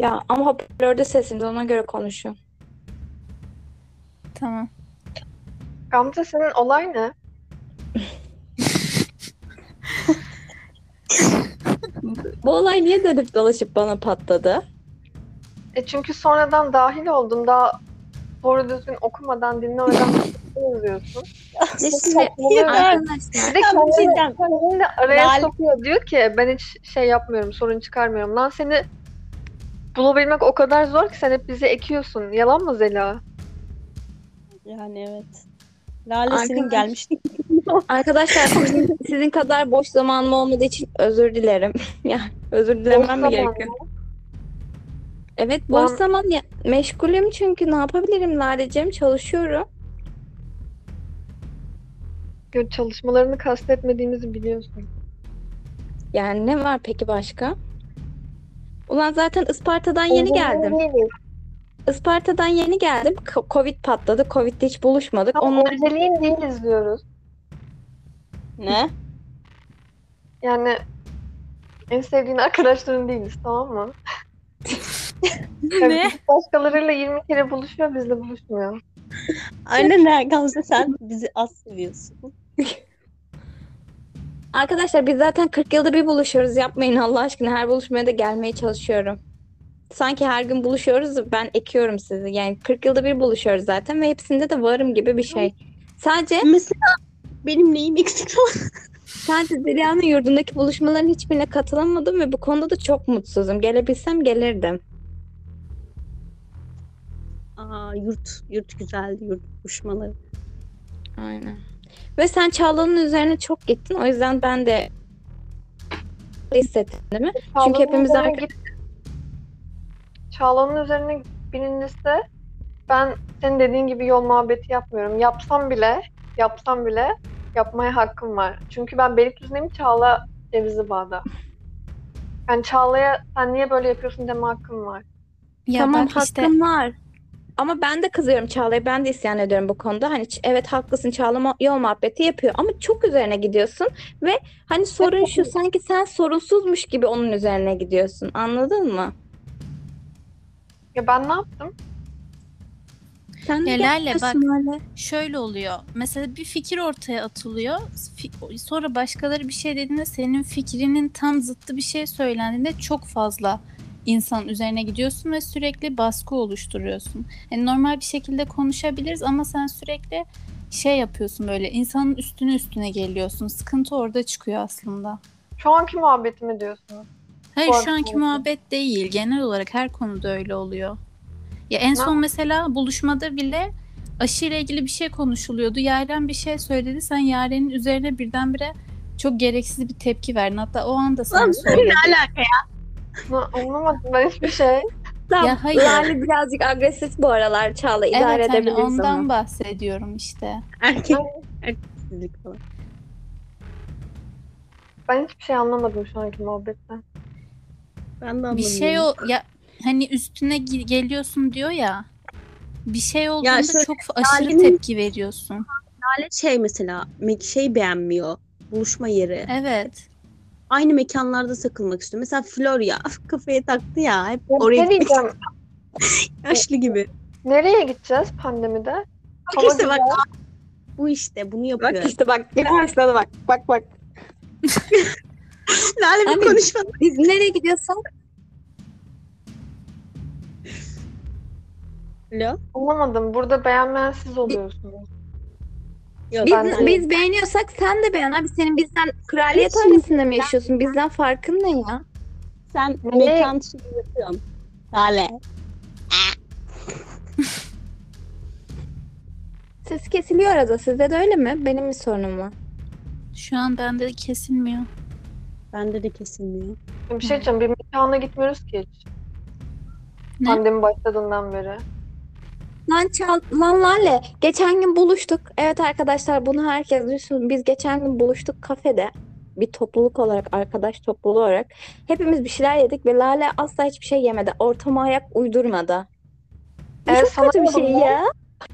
Ya ama hoparlörde sesiniz ona göre konuşun. Tamam. Gamze senin olay ne? Bu olay niye dönüp dolaşıp bana patladı? E çünkü sonradan dahil oldun. Daha doğru düzgün okumadan, dinlemeden yazıyorsun. Ne şimdi saçmalıyorsun. arkadaşlar Bir de kendini, cidden. kendini de araya Lale- sokuyor. Diyor ki ben hiç şey yapmıyorum, sorun çıkarmıyorum. Lan seni bulabilmek o kadar zor ki sen hep bizi ekiyorsun. Yalan mı Zela? Yani evet. Lale senin Arkadaş- gelmiş. Arkadaşlar sizin, sizin kadar boş zamanım olmadığı için özür dilerim. yani özür dilemem mi gerekiyor? Evet boş Ben- zaman ya, meşgulüm çünkü ne yapabilirim Ladeciğim çalışıyorum. Yo, Çalışmalarını kastetmediğimizi biliyorsun. Yani ne var peki başka? Ulan zaten Isparta'dan yeni geldim. Isparta'dan yeni geldim. Ko- Covid patladı. Covid'de hiç buluşmadık. Tam Onlar önceliğin değiliz diyoruz. Ne? Yani en sevdiğin arkadaşların değiliz tamam mı? Ne? Başkalarıyla 20 kere buluşuyor bizle buluşmuyor. Aynen Gamze sen bizi az seviyorsun. Arkadaşlar biz zaten 40 yılda bir buluşuyoruz. Yapmayın Allah aşkına. Her buluşmaya da gelmeye çalışıyorum. Sanki her gün buluşuyoruz. Ben ekiyorum sizi. Yani 40 yılda bir buluşuyoruz zaten ve hepsinde de varım gibi bir şey. Sadece Mesela benim neyim eksik sadece Derya'nın yurdundaki buluşmaların hiçbirine katılamadım ve bu konuda da çok mutsuzum. Gelebilsem gelirdim. Aa yurt, yurt güzeldi yurt buluşmaları. Aynen. Ve sen Çağla'nın üzerine çok gittin. O yüzden ben de hissettim değil mi? Çağla'nın hepimiz üzerine arka- git- Çağla'nın üzerine birincisi ben senin dediğin gibi yol muhabbeti yapmıyorum. Yapsam bile, yapsam bile yapmaya hakkım var. Çünkü ben Beylikdüzü'ndeyim Çağla Cevizli Bağ'da. Yani Çağla'ya sen niye böyle yapıyorsun deme hakkım var. Ya tamam bak işte hakkım var. Ama ben de kızıyorum Çağla'ya. Ben de isyan ediyorum bu konuda. Hani evet haklısın Çağla yol muhabbeti yapıyor ama çok üzerine gidiyorsun ve hani sorun şu sanki sen sorunsuzmuş gibi onun üzerine gidiyorsun. Anladın mı? Ya ben ne yaptım? Sen de Ya Lale, yapıyorsun öyle. şöyle oluyor. Mesela bir fikir ortaya atılıyor. Fi- Sonra başkaları bir şey dediğinde senin fikrinin tam zıttı bir şey söylendiğinde çok fazla insan üzerine gidiyorsun ve sürekli baskı oluşturuyorsun. Yani normal bir şekilde konuşabiliriz ama sen sürekli şey yapıyorsun böyle insanın üstüne üstüne geliyorsun. Sıkıntı orada çıkıyor aslında. Şu anki muhabbetimi diyorsunuz. Hayır şu anki muhabbet değil. Genel olarak her konuda öyle oluyor. Ya en son mesela buluşmada bile aşıyla ilgili bir şey konuşuluyordu. Yaren bir şey söyledi. Sen Yaren'in üzerine birdenbire çok gereksiz bir tepki verdin. Hatta o anda sana Lan söyledi. alaka ya? Na- Anlamadım ben hiçbir şey. Tamam, Ya hayır. Lale birazcık agresif bu aralar Çağla. idare Evet hani edebilirsin ondan onu. bahsediyorum işte. Erkek, erkeksizlik falan. Ben hiçbir şey anlamadım şu anki muhabbetten. Ben de anlamıyorum. Bir şey o ya hani üstüne gi- geliyorsun diyor ya. Bir şey olduğunda şöyle, çok aşırı Lale'nin- tepki veriyorsun. Lale şey mesela me- şey beğenmiyor. Buluşma yeri. Evet. Aynı mekanlarda takılmak istiyor. Mesela Florya kafaya taktı ya. Hep Ya oraya gitmek yaşlı gibi. Nereye gideceğiz pandemide? Hava İşte bak bu işte bunu yapıyor. Bak işte bak yine başladı bak. Bak bak. Lale bir konuşma. Biz nereye gidiyorsak Alo. Anlamadım. Burada beğenmeyen siz oluyorsunuz. Yok. Biz, Ben de- biz beğeniyorsak sen de beğen abi. Senin bizden kraliyet Hiç- ailesinde mi yaşıyorsun? Bizden farkın ne ya? Sen Ne? mekan şey yapıyorsun. Lale. Ses kesiliyor arada. Sizde de öyle mi? Benim mi sorunum var? Şu an bende kesilmiyor. Bende de kesilmiyor. Bir şey diyeceğim. Bir mekana gitmiyoruz ki hiç. Ne? Pandemi başladığından beri. Lan çal, lan Lale. Geçen gün buluştuk. Evet arkadaşlar bunu herkes duysun. Biz geçen gün buluştuk kafede. Bir topluluk olarak, arkadaş topluluğu olarak. Hepimiz bir şeyler yedik ve Lale asla hiçbir şey yemedi. Ortama ayak uydurmadı. Bu Evet, çok kötü bir şey ya.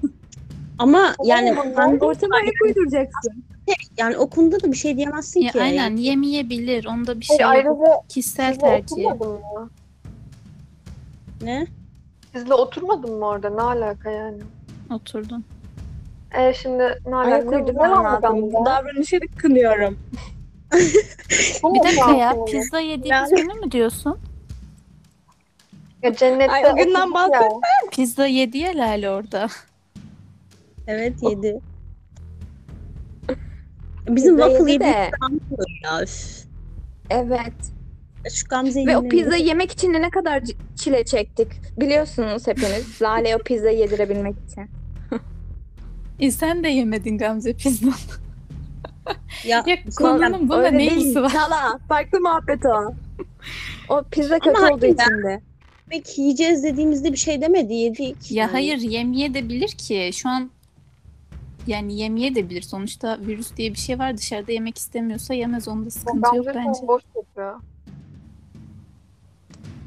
Ama yani ben Ortama ayak uyduracaksın. yani o konuda da bir şey diyemezsin Ya ki. aynen Yani yemeyebilir. Onda bir şey yok. ayrıca Kişisel size tercih. Ne? Sizle oturmadın mı orada? Ne alaka yani? Oturdun. E şimdi ne alaka? Ne, var lazım. Gamze? Bu davranışı kınıyorum. Bir dakika ya pizza yediğimiz günü mü diyorsun? Ya cennette Ay, o günden oturduk ya. bahsetme. Pizza yedi ya Lale orada. Evet yedi. Bizim Pizza waffle yedi de. ya. üf. Evet. Şu Gamze'yi Ve o pizza yemek için de ne kadar c- çile çektik. Biliyorsunuz hepiniz. Lale o pizza yedirebilmek için. E sen de yemedin Gamze pizza. Ya, Ya konunun Öyle ne ilgisi var? Çala. Farklı muhabbet o. O pizza kötü Ama olduğu hayır için de. Yemek yiyeceğiz dediğimizde bir şey demedi yedik. Ya hayır yemeye de bilir ki şu an yani yemeye de bilir. Sonuçta virüs diye bir şey var. Dışarıda yemek istemiyorsa yemez. Onda sıkıntı yok bence. boş yapıyor.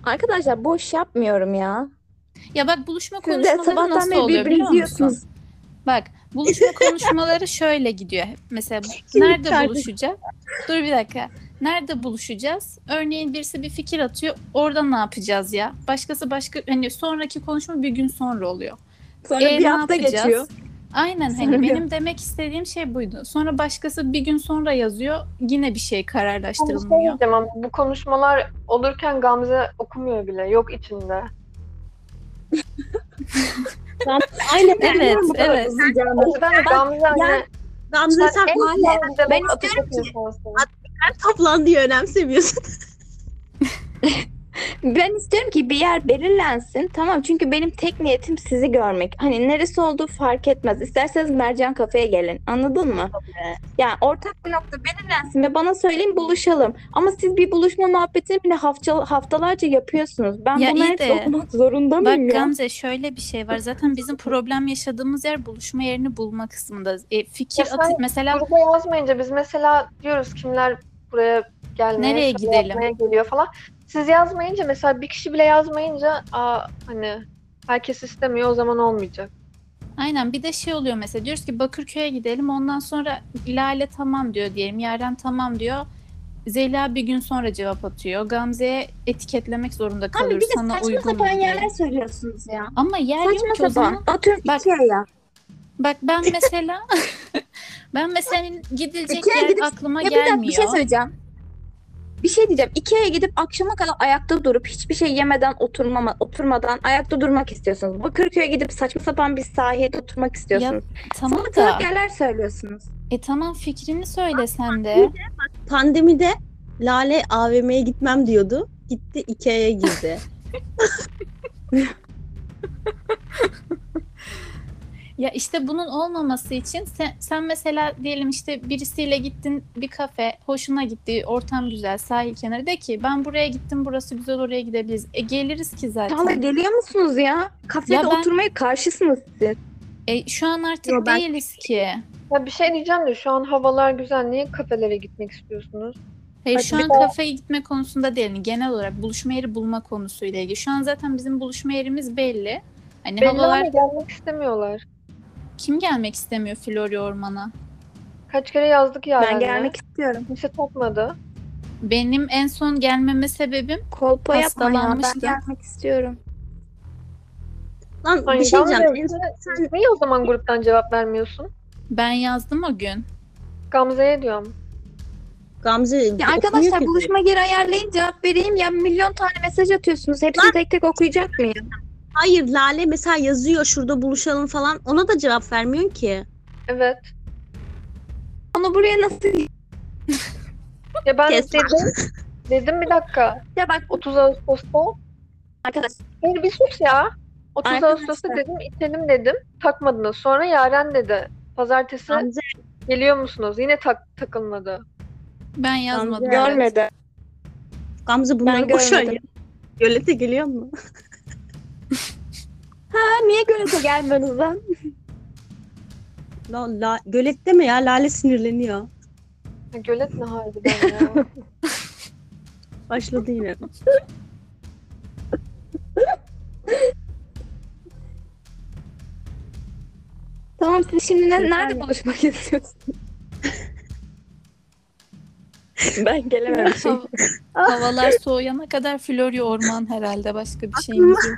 Arkadaşlar boş yapmıyorum ya. Ya bak buluşma Siz de konuşmaları sabahtan nasıl beri oluyor biliyor birbirinizi musun? yiyorsunuz. Bak buluşma konuşmaları şöyle gidiyor. Mesela nerede buluşacağız? Dur bir dakika. Nerede buluşacağız? Örneğin birisi bir fikir atıyor. Orada ne yapacağız ya? Başkası başka hani sonraki konuşma bir gün sonra oluyor. Sonra E, bir ne hafta yapacağız? geçiyor. Aynen hani benim demek istediğim şey buydu. Sonra başkası bir gün sonra yazıyor. Yine bir şey Ama bir şey kararlaştırılmıyor. diyeceğim ama bu konuşmalar olurken Gamze okumuyor bile. Yok içinde. Aynen. Evet, Bu kadar evet. uzayacağını. O yüzden Gamze hani Gamze sen en Lale, güzel ben atacak istiyorum ki- insansın. her toplandığı önemsemiyorsun. Ben istiyorum ki bir yer belirlensin. Tamam çünkü benim tek niyetim sizi görmek. Hani neresi olduğu fark etmez. İsterseniz Mercan Kafe'ye gelin. Anladın mı? Yani ortak bir nokta belirlensin ve bana söyleyin buluşalım. Ama siz bir buluşma muhabbetini bile hafta, haftalarca yapıyorsunuz. Ben Ya buna hep de- olmak zorunda Bak mıyım ya? Gamze şöyle bir şey var. Zaten bizim problem yaşadığımız yer buluşma yerini bulma kısmında. E, fikir Ya atı mesela Gruba yazmayınca biz mesela diyoruz kimler buraya gelmeye, Nereye gidelim? geliyor falan. Siz yazmayınca mesela bir kişi bile yazmayınca aa hani herkes istemiyor o zaman olmayacak. Aynen bir de şey oluyor mesela diyoruz ki Bakırköy'e gidelim ondan sonra Lale tamam diyor diyelim Yaren tamam diyor. Zeyla bir gün sonra cevap atıyor. Gamze'ye etiketlemek zorunda Abi kalıyoruz bir de sana saçma uygun mu sapan diye. yerler söylüyorsunuz ya. Ama yer yok Saçma ki o zaman. sapan. Atıyorum Bak- Ikea'ya. Bak ben mesela ben mesela gidilecek Ikea'ya yer gidip- aklıma Ya bir dakika bir gelmiyor. şey söyleyeceğim. Bir şey diyeceğim. Ikea'ya gidip akşama kadar ayakta durup hiçbir şey yemeden oturmama, oturmadan ayakta durmak istiyorsunuz. Bakırköy'e gidip saçma sapan bir sahilde oturmak istiyorsunuz. tamam Salak da salak yerler söylüyorsunuz. e tamam fikrini söyle sen de. Pandemide Lale AVM'ye gitmem diyordu. Gitti Ikea'ya girdi. Ya işte bunun olmaması için sen, sen mesela diyelim işte birisiyle gittin bir kafe, hoşuna gitti, ortam güzel, sahil kenarı de ki ben buraya gittim, burası güzel, oraya gidebiliriz. E geliriz ki zaten. Çağla geliyor musunuz ya? Kafede Ya ben- oturmaya karşısınız siz. E şu an artık Yo, ben- değiliz ki. Ya bir şey diyeceğim de şu an havalar güzel. Niye kafelere gitmek istiyorsunuz? Hayır şu an daha- kafeye gitme konusunda değil. yani Genel olarak buluşma yeri bulma konusuyla ilgili. Şu an zaten bizim buluşma yerimiz belli. Hani Belli havalar ama gelmek istemiyorlar. Kim gelmek istemiyor Florya Orman'a? Kaç kere yazdık ya. Ben gelmek istiyorum. Kimse takmadı. Benim en son gelmeme sebebim Kolpa yapma ya. Ben gelmek istiyorum. Lan Ay, bir şey diyeceğim. sen- Sen Niye o zaman gruptan cevap vermiyorsun? ben yazdım o gün. Gamze'ye diyorum. Gamze Ya arkadaşlar buluşma yeri ayarlayın cevap vereyim. Ya milyon tane mesaj atıyorsunuz. Hepsini tek tek okuyacak mıyım? Hayır Lale mesela yazıyor şurada buluşalım falan. Ona da cevap vermiyorsun ki. Evet. Onu buraya nasıl... Ya ben Kes. dedim. dedim bir dakika. Ya bak 30 Ağustos'ta. arkadaşlar. Hayır bir sus ya. 30 Arkadaşlar. Ağustos'ta dedim itelim dedim. Takmadınız. Sonra Yaren dedi. Pazartesi Gamze geliyor musunuz? Yine tak takılmadı. Ben yazmadım. Görmedi. Gamze bunları boş ver. Gölete geliyor mu? Ha niye gölete gelmediniz lan? La, la, gölet deme ya Lale sinirleniyor. Gölet ne harbiden ya. Başladı yine. Tamam siz şimdi ne- nerede mi? buluşmak istiyorsunuz? Ben gelememişim. Hav- Havalar soğuyana kadar Florya orman herhalde başka bir şeyimiz yok.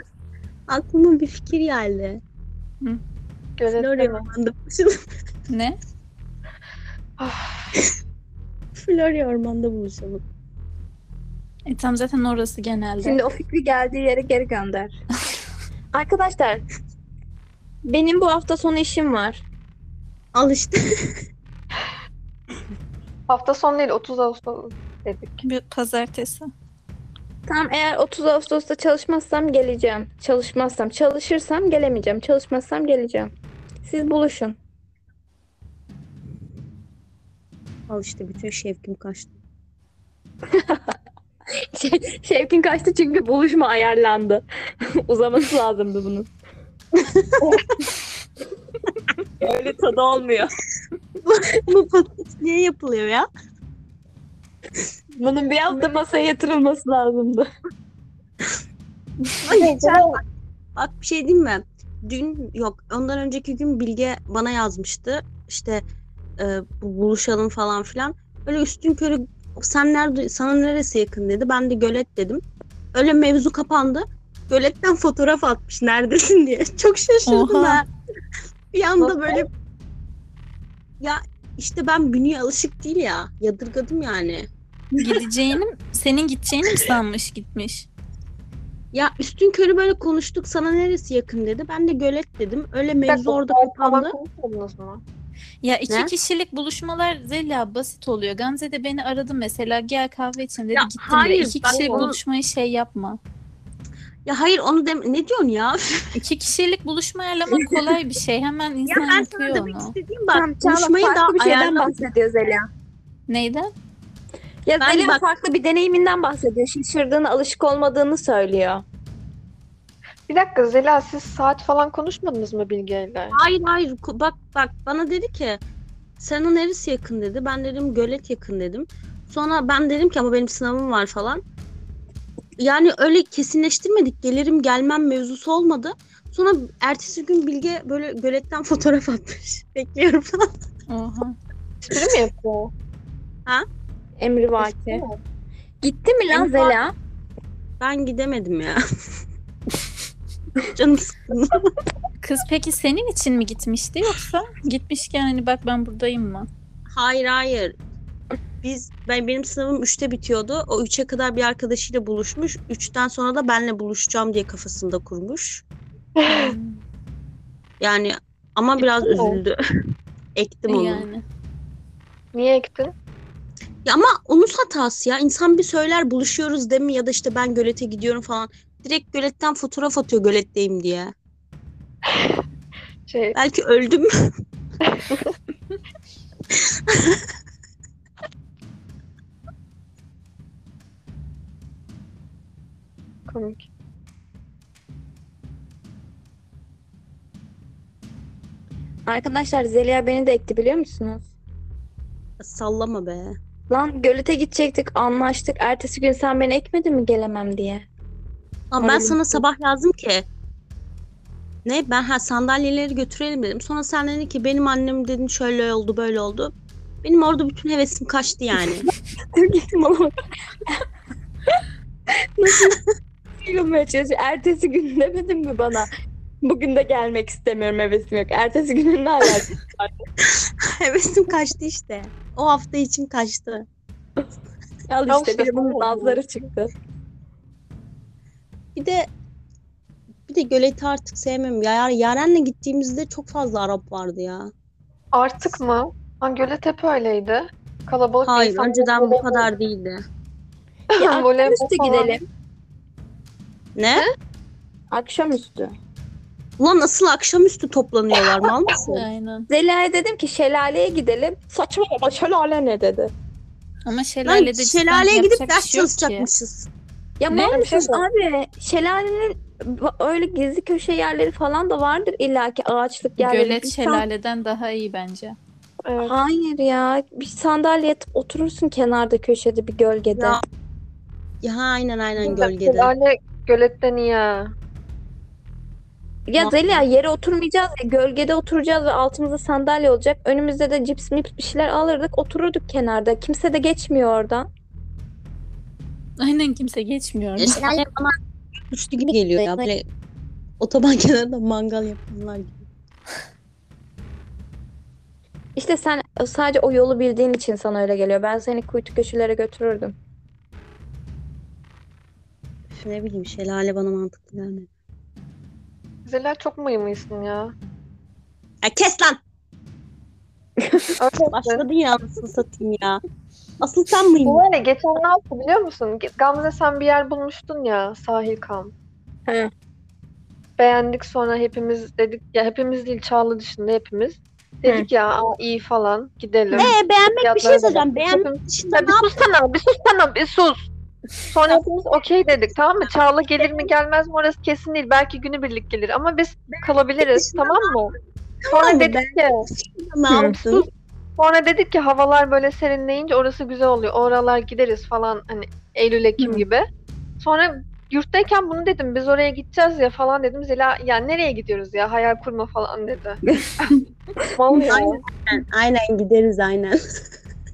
Aklıma bir fikir geldi. Gölette Florya mi? ormanda buluşalım. Ne? Ah, Florya ormanda buluşalım. E tam zaten orası genelde. Şimdi o fikri geldiği yere geri gönder. Arkadaşlar benim bu hafta sonu işim var. Al işte. Hafta sonu değil 30 Ağustos dedik. Bir pazartesi. Tamam eğer 30 Ağustos'ta çalışmazsam geleceğim. Çalışmazsam, çalışırsam gelemeyeceğim. Çalışmazsam geleceğim. Siz buluşun. Al işte bütün şevkim kaçtı. Şey, Şevkin kaçtı çünkü buluşma ayarlandı. Uzaması lazımdı bunun. Öyle tadı olmuyor. Bu podcast niye yapılıyor ya? Bunun bir hafta masaya yatırılması lazımdı. Ay, bak, bir şey diyeyim mi? Dün yok ondan önceki gün Bilge bana yazmıştı. İşte e, bu- buluşalım falan filan. Öyle üstün körü sen nerede sana neresi yakın dedi. Ben de gölet dedim. Öyle mevzu kapandı. Göletten fotoğraf atmış neredesin diye. Çok şaşırdım Oha. ha. Bir anda böyle ya işte ben bünye alışık değil ya. Yadırgadım yani. Gideceğini, senin gideceğini mi sanmış gitmiş? Ya üstün körü böyle konuştuk sana neresi yakın dedi. Ben de gölet dedim. Öyle mevzu orada kapandı. Ya iki Ne? kişilik buluşmalar Zeliha basit oluyor. Gamze de beni aradı mesela gel kahve içelim dedi Ya gittim hayır, de. İki ben kişilik onu- buluşmayı şey yapma. Ya hayır onu dem ne diyorsun ya? İki kişilik buluşma ayarlamak kolay bir şey. Hemen Ya insan ben sana yapıyor demek onu. istediğim bak Tamam, Çağla buluşmayı farklı da bir şeyden ayarlamak. bahsediyor Zeliha. Neyden? Ya Ben Zeliha bak- farklı bir deneyiminden bahsediyor. Şaşırdığını, alışık olmadığını söylüyor. Bir dakika Zela siz saat falan konuşmadınız mı Bilge'yle? Hayır hayır Ko- bak bak bana dedi ki sana neresi yakın dedi. Ben dedim gölet yakın dedim. Sonra ben dedim ki ama benim sınavım var falan. Yani öyle kesinleştirmedik. Gelirim gelmem mevzusu olmadı. Sonra ertesi gün Bilge böyle göletten fotoğraf atmış. Bekliyorum falan. Oha. Espri mi yapıyor? Emri vaki. Gitti mi lan Emri Zeliha? Ben gidemedim ya. Canım sıkkın. Kız peki senin için mi gitmişti yoksa gitmişken hani bak ben buradayım mı? Hayır hayır. Biz ben benim sınavım 3'te bitiyordu. O 3'e kadar bir arkadaşıyla buluşmuş. 3'ten sonra da benle buluşacağım diye kafasında kurmuş. Yani ama biraz üzüldü. Ektim onu. yani. Niye ektin? Ya ama onun hatası ya. İnsan bir söyler buluşuyoruz değil mi? Ya da işte ben gölete gidiyorum falan. Direkt göletten fotoğraf atıyor göletteyim diye. Şey, Belki öldüm. komik. Arkadaşlar Zeliha beni de ekti biliyor musunuz? Sallama be. Lan gölete gidecektik anlaştık. Ertesi gün sen beni ekmedin mi gelemem diye. Ama ben Öyle sana mi? sabah yazdım ki ne ben ha sandalyeleri götürelim dedim. Sonra sen dedin ki benim annem dedin şöyle oldu böyle oldu. Benim orada bütün hevesim kaçtı yani. Gittim ama. Nasıl yılmaya çalışıyor? Ertesi gün demedin mi bana? Bugün de gelmek istemiyorum hevesim yok. Ertesi günün ne alakası? hevesim kaçtı işte. O hafta için kaçtı. Al işte bunun bu. nazları çıktı. Bir de bir de göleti artık sevmem. Ya Yaren'le gittiğimizde çok fazla Arap vardı ya. Artık mı? Ha, Gölet hep öyleydi. Kalabalık Hayır insanlar önceden bu kadar değildi. Ya akşamüstü gidelim. Ne? Akşamüstü. Ulan nasıl akşamüstü toplanıyorlar mal mısın? Aynen. Zeliha'ya dedim ki şelaleye gidelim. Saçmalama şelale ne dedi. Ama Lan şelalede cidden şelaleye gidip bir ders şey yok ki. çalışacakmışız. Ya Ne? mal mısınız abi? Şelalenin öyle gizli köşe yerleri falan da vardır illaki ağaçlık yerleri. Gölet Bir san- şelaleden daha iyi bence. Evet. Hayır ya. Bir sandalye yatıp oturursun kenarda köşede bir gölgede. Ya, Ya aynen aynen gölgede. Şelale göletten iyi. ha. Ya Zeliha yere oturmayacağız ya gölgede oturacağız ve altımızda sandalye olacak. Önümüzde de cips mips bir şeyler alırdık otururduk kenarda. Kimse de geçmiyor oradan. Aynen kimse geçmiyor. Ya şelale bana güçlü gibi geliyor ya. Böyle otoban kenarında mangal yapanlar gibi. İşte sen sadece o yolu bildiğin için sana öyle geliyor. Ben seni kuytu köşelere götürürdüm. Üf, Ne bileyim şelale bana mantıklı gelmedi. Zela çok mıymıysın ya. Ya kes lan! Öyle Başladın ya anasını satayım ya. Asıl sen mıydın? Bu var ya geçen ne yaptı biliyor musun? Gamze sen bir yer bulmuştun ya sahil kamp. He. Beğendik sonra hepimiz dedik ya hepimiz değil Çağla dışında hepimiz. Dedik ya Aa, iyi falan gidelim. Ee beğenmek bir şey söyleyeceğim. Beğenmek dışında Ya ne bir sussana, bir sussana, bir sus. Sonra hepimiz okey dedik tamam mı? Çağla gelir mi gelmez mi orası kesin değil. Belki günübirlik gelir ama biz kalabiliriz tamam mı? Sonra dedik ki ne yaptın? Sonra dedik ki havalar böyle serinleyince orası güzel oluyor. Oralar gideriz falan hani Eylül Ekim Hı. gibi. Sonra yurttayken bunu dedim. Biz oraya gideceğiz ya falan dedim. Zela ya nereye gidiyoruz ya hayal kurma falan dedi. Ya. Aynen. Aynen gideriz aynen.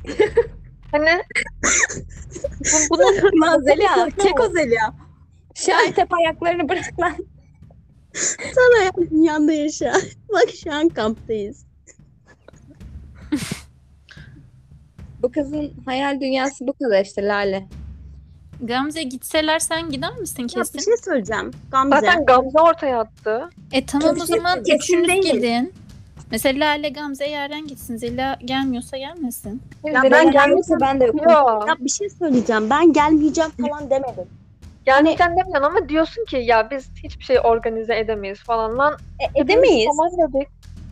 Hani bu, bunu Lan Zeliha çek o Zeliha. Şahit hep ayaklarını bırak lan. Sana ya, dünyanda yaşa. Bak şu an kamptayız. Bu kızın hayal dünyası bu kadar işte Lale. Gamze gitseler sen gider misin Ya bir kesin? şey söyleyeceğim. Gamze. zaten Gamze ortaya attı. E tamam o Kesin- zaman kesin üçünüz değil. gidin. Mesela Lale Gamze Yaren gitsin. Zila gelmiyorsa gelmesin. Ya Ben gelmeyeceğim gelmese ben de yokum. Ya bir şey söyleyeceğim. Ben gelmeyeceğim falan demedim. Gelmeyeceğim demiyorsun ama diyorsun ki ya biz hiçbir şey organize edemeyiz falan lan. E, edemeyiz. Tamam dedik.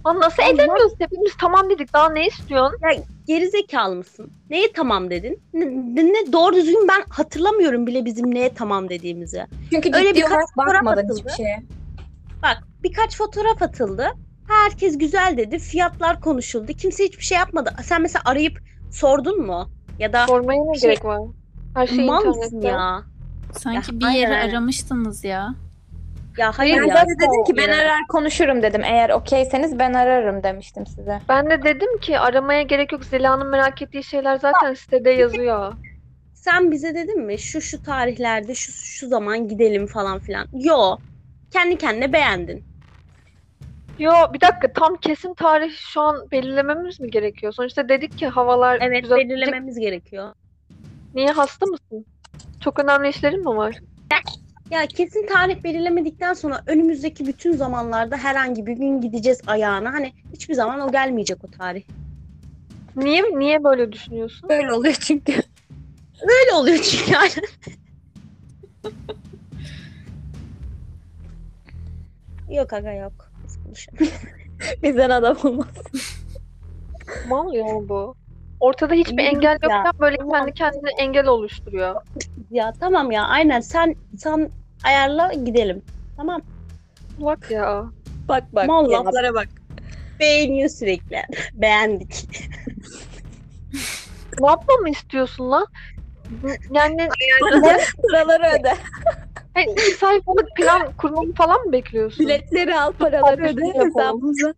Lan nasıl Tamam. edemiyoruz? Hepimiz tamam dedik. Daha ne istiyorsun? Geri zekalı mısın? Neye tamam dedin? Ne, ne- doğru düzgün ben hatırlamıyorum bile bizim neye tamam dediğimizi. Çünkü Öyle ciddi birkaç olarak fotoğraf bakmadın atıldı. hiçbir şeye. Bak birkaç fotoğraf atıldı. Herkes güzel dedi. Fiyatlar konuşuldu. Kimse hiçbir şey yapmadı. Sen mesela arayıp sordun mu? Ya da Sormaya ne Şey- gerek var? Her şey mal mısın internette. ya? Sanki Ya, bir yeri aynen. aramıştınız ya. Ya hayır Ben ya. zaten dedim ki ben arar konuşurum dedim. Eğer okeyseniz ben ararım demiştim size. Ben de dedim ki aramaya gerek yok. Zela'nın merak ettiği şeyler zaten sitede yazıyor. Sen bize dedin mi şu şu tarihlerde şu şu zaman gidelim falan filan. Yo. Kendi kendine beğendin. Yo bir dakika tam kesin tarih şu an belirlememiz mi gerekiyor? Sonuçta dedik ki havalar Evet güzel. belirlememiz gerekiyor. Niye hasta mısın? Çok önemli işlerin mi var? Ya kesin tarih belirlemedikten sonra önümüzdeki bütün zamanlarda herhangi bir gün gideceğiz ayağına. Hani hiçbir zaman o gelmeyecek o tarih. Niye niye böyle düşünüyorsun? Böyle oluyor çünkü. Öyle oluyor çünkü yani. yok aga yok. Konuşalım. Bizden adam olmaz. Mal ya bu. Ortada hiçbir Yürü engel ya. Ya. Böyle Tamam. kendi kendine engel oluşturuyor. ya tamam ya aynen sen sen ayarla gidelim. Tamam. Bak ya. Bak bak. Mal ya. laflara bak. Beğeniyor sürekli. Beğendik. Ne yapmamı istiyorsun lan? Yani Paraları öde. hani iki sayfalık plan kurmamı falan mı bekliyorsun? Biletleri al, paraları Hadi öde yapalım. hesabımıza.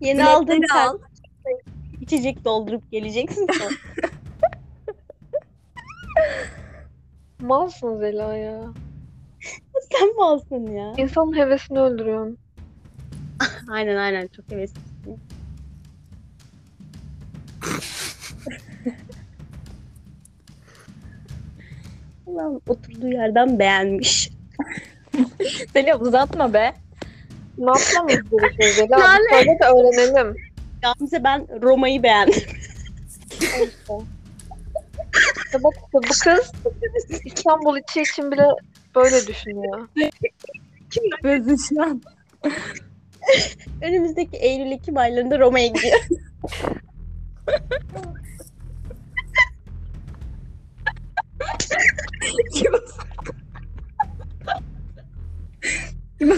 Yeni Biletleri aldığın sen al. içecek doldurup geleceksin sonra. Malsın Zela ya. sen mi alsın ya? İnsanın hevesini öldürüyorsun. Aynen aynen çok heveslisin. Ulan oturduğu yerden beğenmiş. Seni uzatma be. Ne yapmamız gerekiyor Zela? Lale. Bir Söyle de öğrenelim. Gamze ben Roma'yı beğendim. İşte bak işte bu kız İstanbul içi için bile böyle düşünüyor. Kim yapıyorsun şu an? Önümüzdeki Eylül Ekim aylarında Roma'ya gidiyor. Kim osurdu? Kim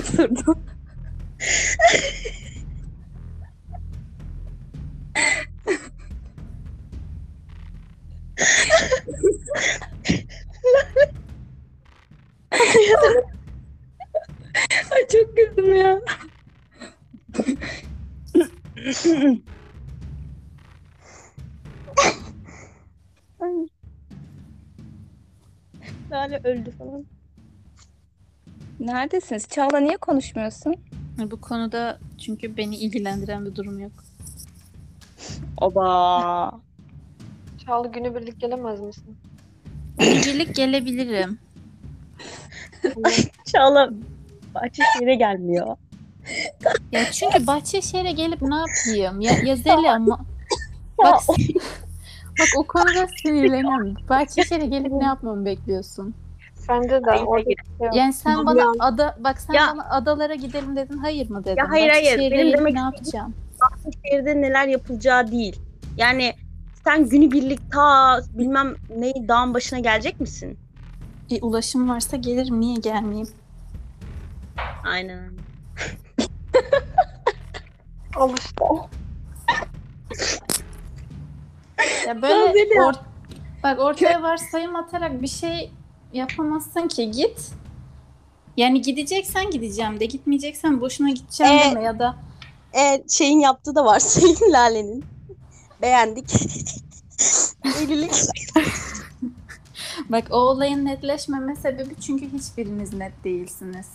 Neredesiniz? Çağla niye konuşmuyorsun? Bu konuda çünkü beni ilgilendiren bir durum yok. Oba. Çağla günübirlik gelemez misin? Birlik gelebilirim. Çağla Bahçeşehir'e gelmiyor. Ya çünkü Bahçeşehir'e gelip ne yapayım? Ya, ya Zeli ama bak, bak o konuda sinirleniyorum. Bahçeşehir'e gelip ne yapmamı bekliyorsun? Bence de Hayır, orada hayır. şey. Yani sen bana ya. ada bak sen Ya. bana adalara gidelim dedin. Hayır mı dedim? Ya hayır, hayır. Bahçeşehir'e Benim gelip demek ne yapacağım? Bahçeşehir'de neler yapılacağı değil. Yani sen günübirlik ta bilmem ne dağın başına gelecek misin? E, ulaşım varsa gelirim. Niye gelmeyeyim? Aynen. Al işte. Ya böyle or- bak ortaya varsayım atarak bir şey yapamazsın ki git. Yani gideceksen gideceğim de gitmeyeceksen boşuna gideceğim Ee, deme ya da E, şeyin yaptığı da var Selin Lale'nin. Beğendik. Evlilik. bak o olayın netleşmeme sebebi çünkü hiçbiriniz net değilsiniz.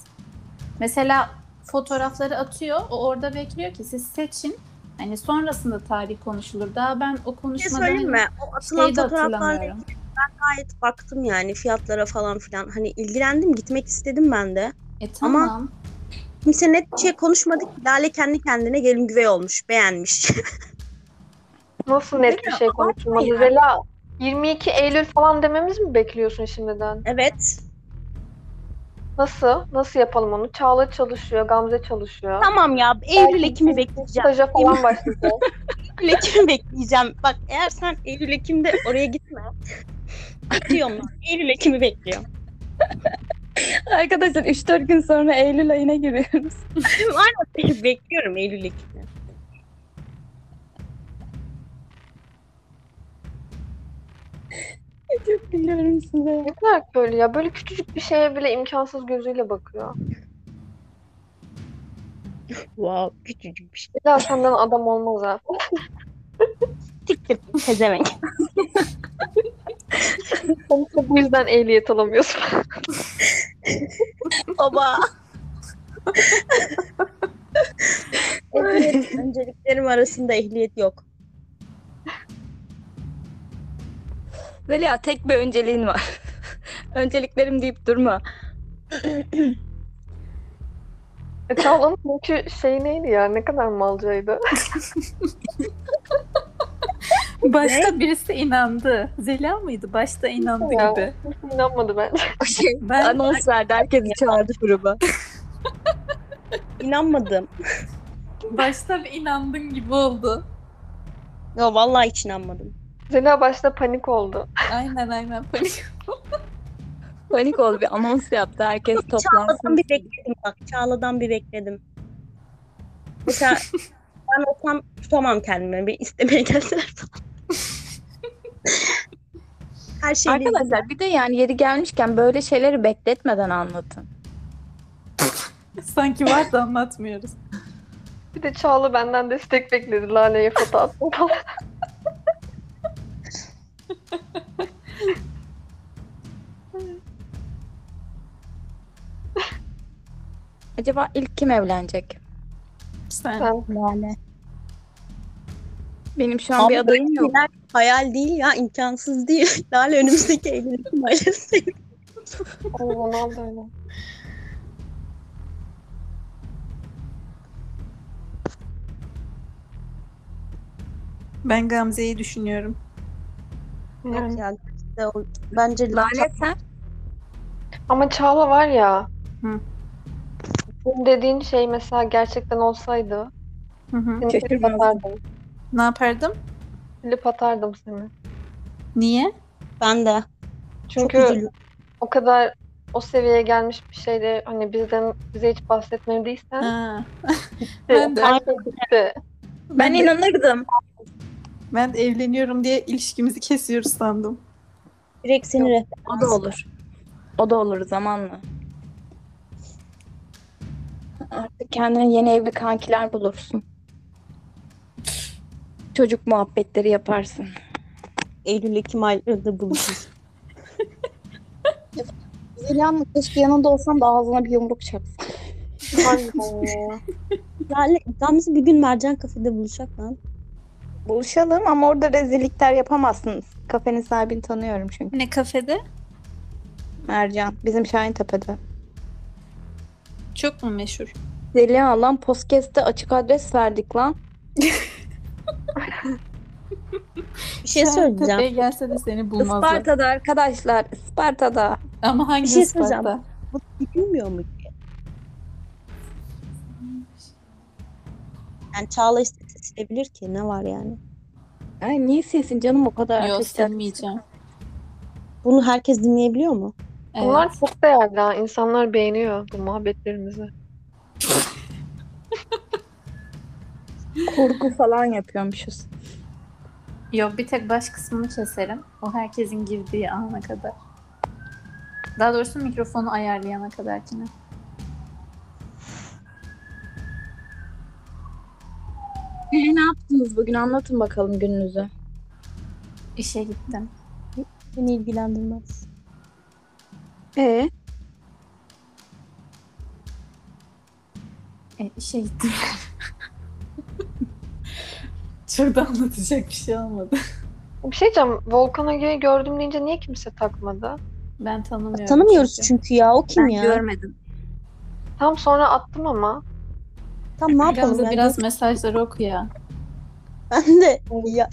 Mesela fotoğrafları atıyor, o orada bekliyor ki siz seçin. Hani sonrasında tarih konuşulur. Daha ben o Bir şey konuşmadan söyleyeyim mi? O atılan şeyi de fotoğraflarla hatırlamıyorum. Gayet baktım yani fiyatlara falan filan. Hani ilgilendim gitmek istedim ben de. E tamam. Kimse net bir şey konuşmadı ki. Lale kendi kendine gelin güvey olmuş. Beğenmiş. Nasıl net bir şey konuşulmadı? ya. Zela 22 Eylül falan dememiz mi bekliyorsun şimdiden? evet. Nasıl? Nasıl yapalım onu? Çağla çalışıyor, Gamze çalışıyor. Tamam ya. Eylül Ekim'i bekleyeceğim. Staja falan başlayacak. Eylül Ekim'i bekleyeceğim. Bak eğer sen Eylül Ekim'de oraya gitme. Ben. Eylül Ekim'i bekliyorum. Arkadaşlar 3-4 gün sonra Eylül ayına giriyoruz. Aynen bekliyorum Eylül Ekim'i. Çok gülüyorum size. ne kadar böyle ya? Böyle küçücük bir şeye bile imkansız gözüyle bakıyor. Wow küçücük bir şey. Zela senden adam olmaz ha. Siktir pezevenk. İşte bu yüzden ehliyet alamıyorsun. Baba. ehliyet önceliklerim arasında ehliyet yok. Zeliha tek bir önceliğin var. Önceliklerim deyip durma. E, Çağla'nın çünkü şey neydi ya? Ne kadar malcaydı. Başta birisi inandı. Zela mıydı? Başta inandı Ya. gibi. İnanmadı bence. Şey, Ben anons verdi. Herkesi çağırdı gruba. İnanmadım. başta bir inandın gibi oldu. Yo vallahi hiç inanmadım. Zela başta panik oldu. Aynen aynen panik. Panik oldu. Bir anons yaptı. Herkes Çağla'dan toplansın. bir bekledim bak. Çağla'dan bir bekledim. Mesela ben olsam tutamam kendimi. Bir istemeye gelseler falan. Her şey Arkadaşlar bir de yani yeri gelmişken böyle şeyleri bekletmeden anlatın. Sanki var da anlatmıyoruz. Bir de Çağla benden destek bekledi. Lale'ye foto attım falan. Acaba ilk kim evlenecek? Sen. Sen Lale. Benim şu an Ama bir adayım yok. şeyler hayal değil ya imkansız değil. Lale önümüzdeki evlilik maalesef. Ay, Ronaldo öyle. Ben Gamze'yi düşünüyorum. Yani. Yani işte o- bence Lale sen? Ama Çağla var ya. Hı. Senin dediğin şey mesela gerçekten olsaydı Hı hı. seni Şaşırmazdım. Ne yapardım? Klip atardım seni. Niye? ben de Çünkü çok üzülüyorum. o kadar o seviyeye gelmiş bir şeyde hani bizden bize hiç bahsetmediysen Ha. ben de- şey. Ben inanırdım. Ben de evleniyorum diye ilişkimizi kesiyoruz sandım. Direkt seni rehber. O da olur. O da olur zamanla. Artık kendine yeni evli kankiler bulursun. Çocuk muhabbetleri yaparsın. Eylül Ekim aylarında buluşuruz. Zeliha'nın keşke yanında olsam da ağzına bir yumruk ya. Yani Gamze bir gün Mercan kafede buluşak lan. Buluşalım ama orada rezillikler yapamazsınız. Kafenin sahibini tanıyorum çünkü. Ne kafede? Mercan. Bizim Şahintepe'de. Çok mu meşhur? Zeliha lan podcast'te açık adres verdik lan. Bir şey söyleyeceğim. Kafeye gelse de seni bulmazlar. Isparta'da arkadaşlar. Isparta'da. Ama hangi Bir şey Isparta? söyleyeceğim. Bu bilmiyor mu ki? Yani Çağla istese silebilir ki. Ne var yani? Ay niye silsin canım o kadar Yok silmeyeceğim. Bunu herkes dinleyebiliyor mu? Evet. Bunlar çok değerli ha. İnsanlar beğeniyor bu muhabbetlerimizi. Kurgu falan yapıyormuşuz. Yok bir tek baş kısmını keserim. O herkesin girdiği ana kadar. Daha doğrusu mikrofonu ayarlayana kadarkine. E, ne yaptınız bugün? Anlatın bakalım gününüzü. İşe gittim. Beni ilgilendirmez. Ee, E, işe gittim. Çok da anlatacak bir şey olmadı. Bir şey diyeceğim. Volkan Aga'yı gördüm deyince niye kimse takmadı? Ben tanımıyorum. Tanımıyoruz çünkü. çünkü ya. O kim ben ya? görmedim. Tam sonra attım ama. Tam ne yapalım Gamze ya? biraz mesajları oku ya. Ben de ya,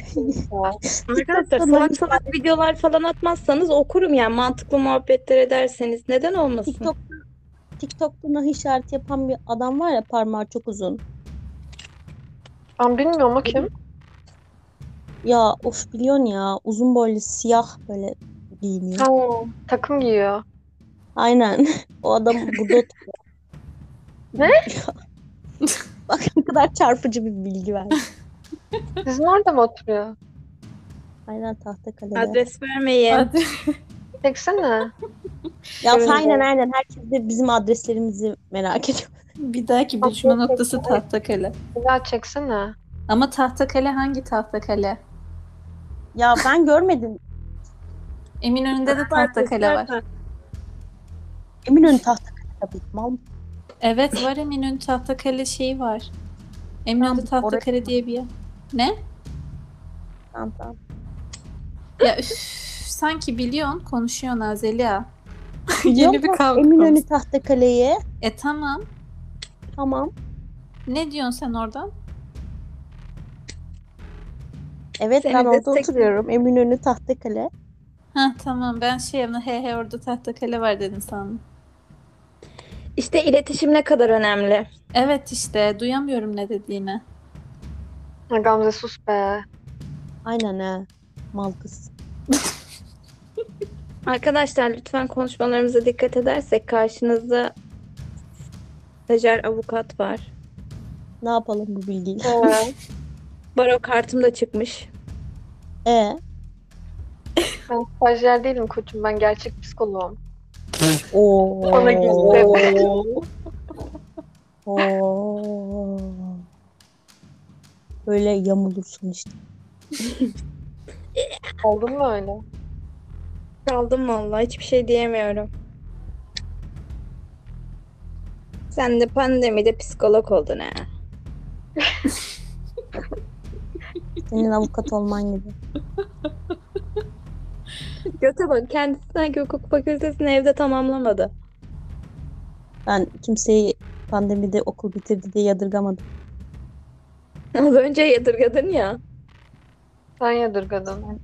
Arkadaşlar salak salak videolar falan atmazsanız okurum yani mantıklı muhabbetler ederseniz neden olmasın? TikTok'ta TikTok'ta nah işareti yapan bir adam var ya parmağı çok uzun. Ben bilmiyorum o kim. Ya of biliyorsun ya uzun boylu siyah böyle giyiniyor. Ha, takım giyiyor. Aynen. O adam burada oturuyor. Ne? Bak ne kadar çarpıcı bir bilgi verdi. Sizin orada mı oturuyor? Aynen Tahtakale'de. Adres vermeyin. Hadi. Çeksene. Ya Evet. aynen aynen. Herkes de bizim adreslerimizi merak ediyor. Bir dahaki buluşma noktası Tahtakale. Bir daha çeksene. Ama Tahtakale hangi Tahtakale? Ya ben görmedim. Eminönü'nde de Tahtakale var. Eminönü Tahtakale tabii. Mal. Evet var Eminönü Tahtakale şeyi var. Eminönü'nde Tamam, Tahtakale diye bir yer. Ne? Tamam tamam. Ya üf, sanki biliyorsun konuşuyorsun Azeliya. Biliyor Yeni bir kavga Eminönü konusu. Tahtakale'ye. E tamam. Tamam. Ne diyorsun sen oradan? Evet Seni ben orada destek- oturuyorum. Eminönü Tahtakale. Ha tamam ben şey yaptım. He he orada Tahtakale var dedim sandım. İşte iletişim ne kadar önemli. Evet işte duyamıyorum ne dediğini. Ha, Gamze sus be. Aynen he. Mal kız. Arkadaşlar lütfen konuşmalarımıza dikkat edersek karşınızda stajyer avukat var. Ne yapalım bu bilgiyle? Baro kartım da çıkmış. E ben stajyer değilim koçum. Ben gerçek psikoloğum. Oo. Ona gizli. Oo. Böyle yamulursun işte. Oldun mu öyle? Kaldım vallahi hiçbir şey diyemiyorum. Sen de pandemide psikolog oldun ha. Senin avukat olman gibi. Göte bak kendisi sanki hukuk fakültesini evde tamamlamadı. Ben kimseyi pandemide okul bitirdi diye yadırgamadım. Az önce yadırgadın ya. Sen yadırgadın.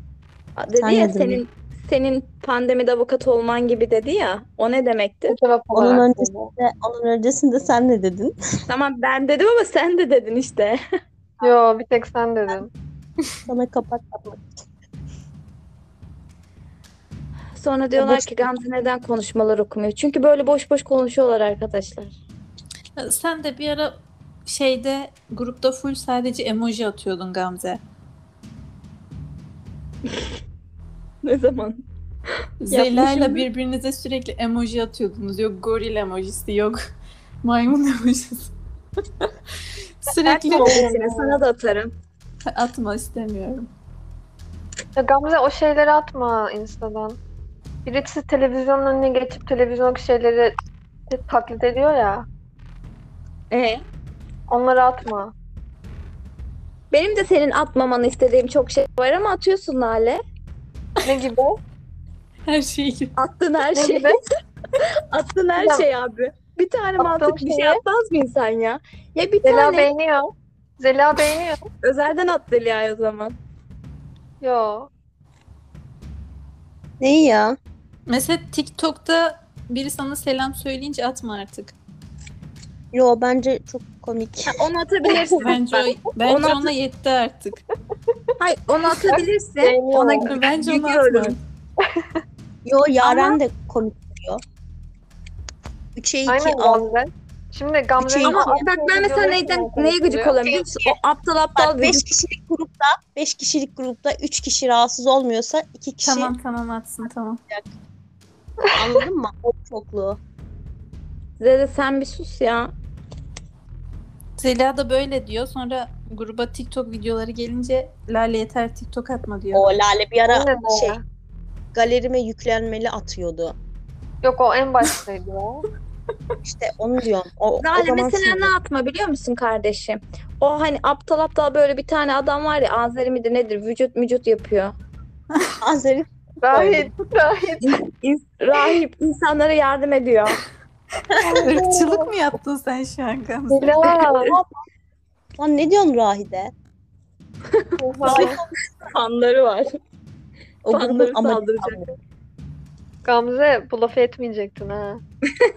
Dedi Sen ya yadırgadın. senin senin pandemide avukat olman gibi dedi ya. O ne demekti? Onun dedi. öncesinde, onun öncesinde sen ne dedin? Tamam ben dedim ama sen de dedin işte. Yo bir tek sen dedin. Sana kapak yapmak. Sonra diyorlar boş- ki Gamze neden konuşmalar okumuyor? Çünkü böyle boş boş konuşuyorlar arkadaşlar. Sen de bir ara şeyde grupta full sadece emoji atıyordun Gamze. Ne zaman? Zeyla ile Yapmışım. birbirinize sürekli emoji atıyordunuz. Yok goril emojisi, yok maymun emojisi. sürekli sana da atarım. atma istemiyorum. Ya Gamze o şeyleri atma Insta'dan. birisi televizyonun önüne geçip televizyondaki şeyleri taklit ediyor ya. Ee, Onları atma. benim de senin atmamanı istediğim çok şey var ama atıyorsun Lale. Ne gibi? Her şey gibi. Attığın her Ne şey. gibi? Attığın her Ya. şey abi. Bir tane Attığım mantıklı bir şey şeyi- atmaz mı insan ya? Ya bir Zela tane beğeniyor. Zela beğeniyor. özelden at Zeliha o zaman. Yo. Neyi ya? Mesela TikTok'ta biri sana selam söyleyince atma artık. Yo bence çok komik. Onu atabilirsin. Bence o, bence Onu ona yetti artık. Hayır onu atabilirsin. Ona Bence onu Gülüyorum. atma. Yo Yaren de komik diyor. 3'e 2 Aynen al. Gamze. Şimdi Gamze'nin. Ama bak ben mesela neyden neye gıcık oluyorum biliyor musun? O aptal aptal Bak 5 vücut. kişilik grupta 5 kişilik grupta 3 kişi rahatsız olmuyorsa 2 kişi Tamam tamam atsın tamam. anladın mı? O çokluğu. Zede sen bir sus ya. Zeliha da böyle diyor. Sonra gruba TikTok videoları gelince Lale yeter TikTok atma diyor. O Lale bir ara Aynen öyle. şey galerime yüklenmeli atıyordu. Yok o en baştaydı ya. İşte onu diyorum. O, o Lale zaman mesela sinirli. ne atma biliyor musun kardeşim? O hani aptal aptal böyle bir tane adam var ya Azeri midir nedir vücut vücut yapıyor. Azeri Rahit. İns- rahip insanlara yardım ediyor. Irkçılık mı yaptın sen şu an Gamze? Lan ne diyorsun Rahide? Fanları var. O Fanları saldıracak. Gamze bu lafı etmeyecektin ha.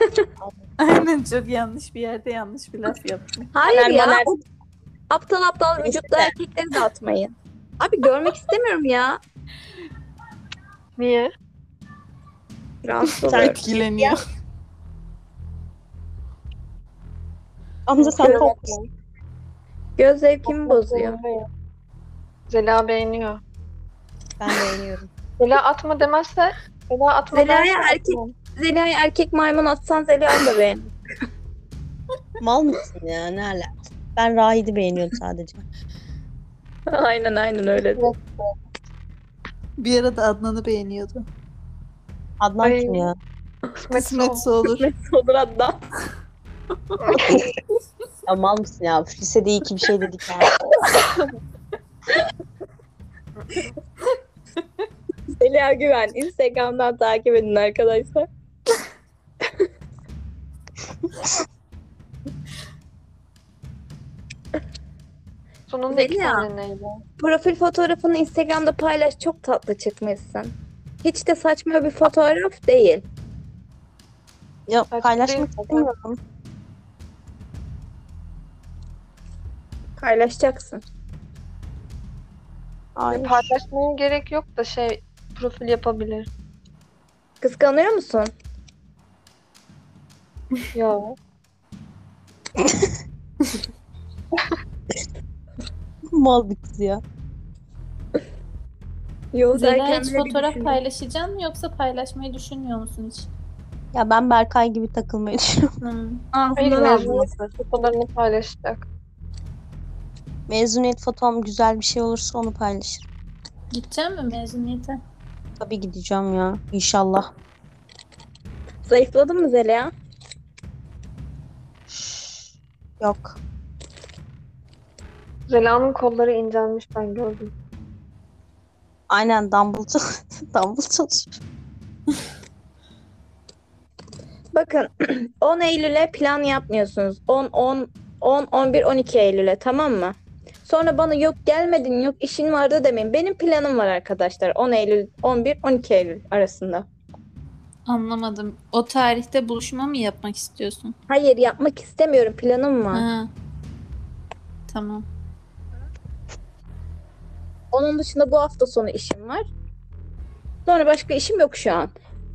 Aynen çok yanlış bir yerde yanlış bir laf yaptım. Hayır ya. o aptal aptal de. erkekleri de atmayın. Abi görmek istemiyorum ya. Niye? Rahatsız Sen- oluyorum. Etkileniyor. Hamza sen kork. Göz zevkimi bozuyor. Zela beğeniyor. Ben beğeniyorum. Zela atma demezse Zela atma Zeliha'ya derse erkek-. Zeliha'ya erkek maymun atsan Zeliha'yı da beğen. Mal mısın ya? Ne ala? Ben Rahid'i beğeniyorum sadece. aynen aynen öyle. Bir ara da Adnan'ı beğeniyordu. Adnan Ay. kim ya? Kısmetse Kısmetse olur. Kısmetse olur hatta. Ya mal mısın ya? Lisede iyi ki bir şey dedik ya. Zeliha Güven. Instagram'dan takip edin arkadaşlar. Sonunda iki Zeliha. tane neydi? Profil fotoğrafını Instagram'da paylaş. Çok tatlı çıkmışsın. Hiç de saçma bir fotoğraf değil. Ya Saçma paylaşmak değil istemiyorum. Paylaşacaksın. Ay. Paylaşmaya gerek yok da şey profil yapabilir. Kıskanıyor musun? Ya. Mal bir kız ya. Yok Zeliha hiç fotoğraf paylaşacaksın mı yoksa paylaşmayı düşünmüyor musun hiç? Ya ben Berkay gibi takılmayı düşünüyorum. Hmm. Hayır Ağzından mezuniyet fotolarını paylaşacak. Mezuniyet fotom güzel bir şey olursa onu paylaşırım. Gidecek mi mezuniyete? Tabii gideceğim ya. İnşallah. Zayıfladın mı Zeliha? Yok. Zela'nın kolları incelmiş ben gördüm. Aynen Dumble çalışıyor. Bakın 10 Eylül'e plan yapmıyorsunuz. 10, 10, 10, 11, 12 Eylül'e tamam mı? Sonra bana yok gelmedin yok işin vardı demeyin. Benim planım var arkadaşlar. 10 Eylül, 11, 12 Eylül arasında. Anlamadım. O tarihte buluşma mı yapmak istiyorsun? Hayır yapmak istemiyorum planım var. Ha. Tamam. Onun dışında bu hafta sonu işim var. Sonra başka işim yok şu an.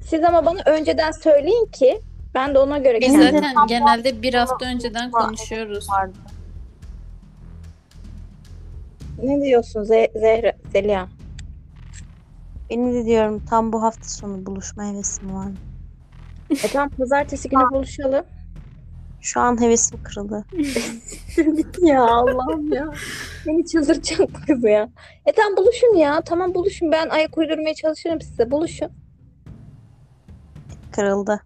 Siz ama bana önceden söyleyin ki ben de ona göre Biz zaten genelde bir hafta önceden konuşuyoruz. Vardı. Ne diyorsun Ze- Zehra, Zeliha? Benim de diyorum tam bu hafta sonu buluşma hevesim var. E tamam pazartesi günü buluşalım. Şu an hevesim kırıldı. ya Allah'ım ya. Beni çıldıracak bu kız ya. E tamam buluşun ya. Tamam buluşun. Ben ayak uydurmaya çalışırım size. Buluşun. kırıldı.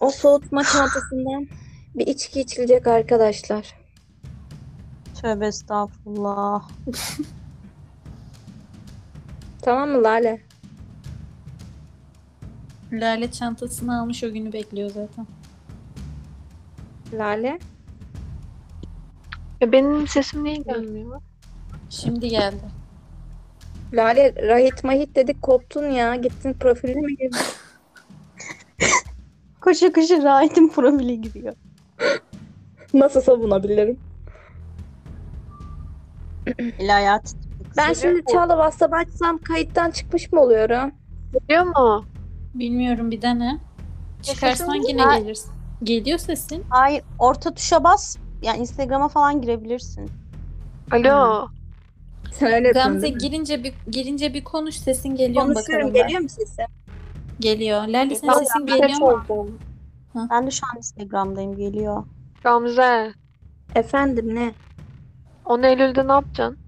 O soğutma çantasından bir içki içilecek arkadaşlar. Tövbe estağfurullah. Tamam mı Lale? Lale çantasını almış o günü bekliyor zaten. Lale? E benim sesim niye gelmiyor? Şimdi geldi. Lale rahit mahit dedik koptun ya. Gittin profiline mi girdin? Koşa koşa Rahit'in profili giriyor. Nasıl savunabilirim? Titriyor. Ben şimdi? Çağla WhatsApp açsam kayıttan çıkmış mı oluyorum? Biliyor mu? Bilmiyorum bir dene. Çıkarsan sesim yine gelirsin. Geliyor sesin. Hayır orta tuşa bas. Yani Instagram'a falan girebilirsin. Alo. Sen öyle yapıyorsun Gamze değil mi? girince bir girince bir konuş sesin geliyor mu Konuşuyorum. bakalım. ben. Geliyor mu sesim? Geliyor. Lale senin sesin geliyor mu? oldum. Ben de şu an Instagram'dayım geliyor. Gamze. Efendim ne? 10 Eylül'de ne yapacaksın?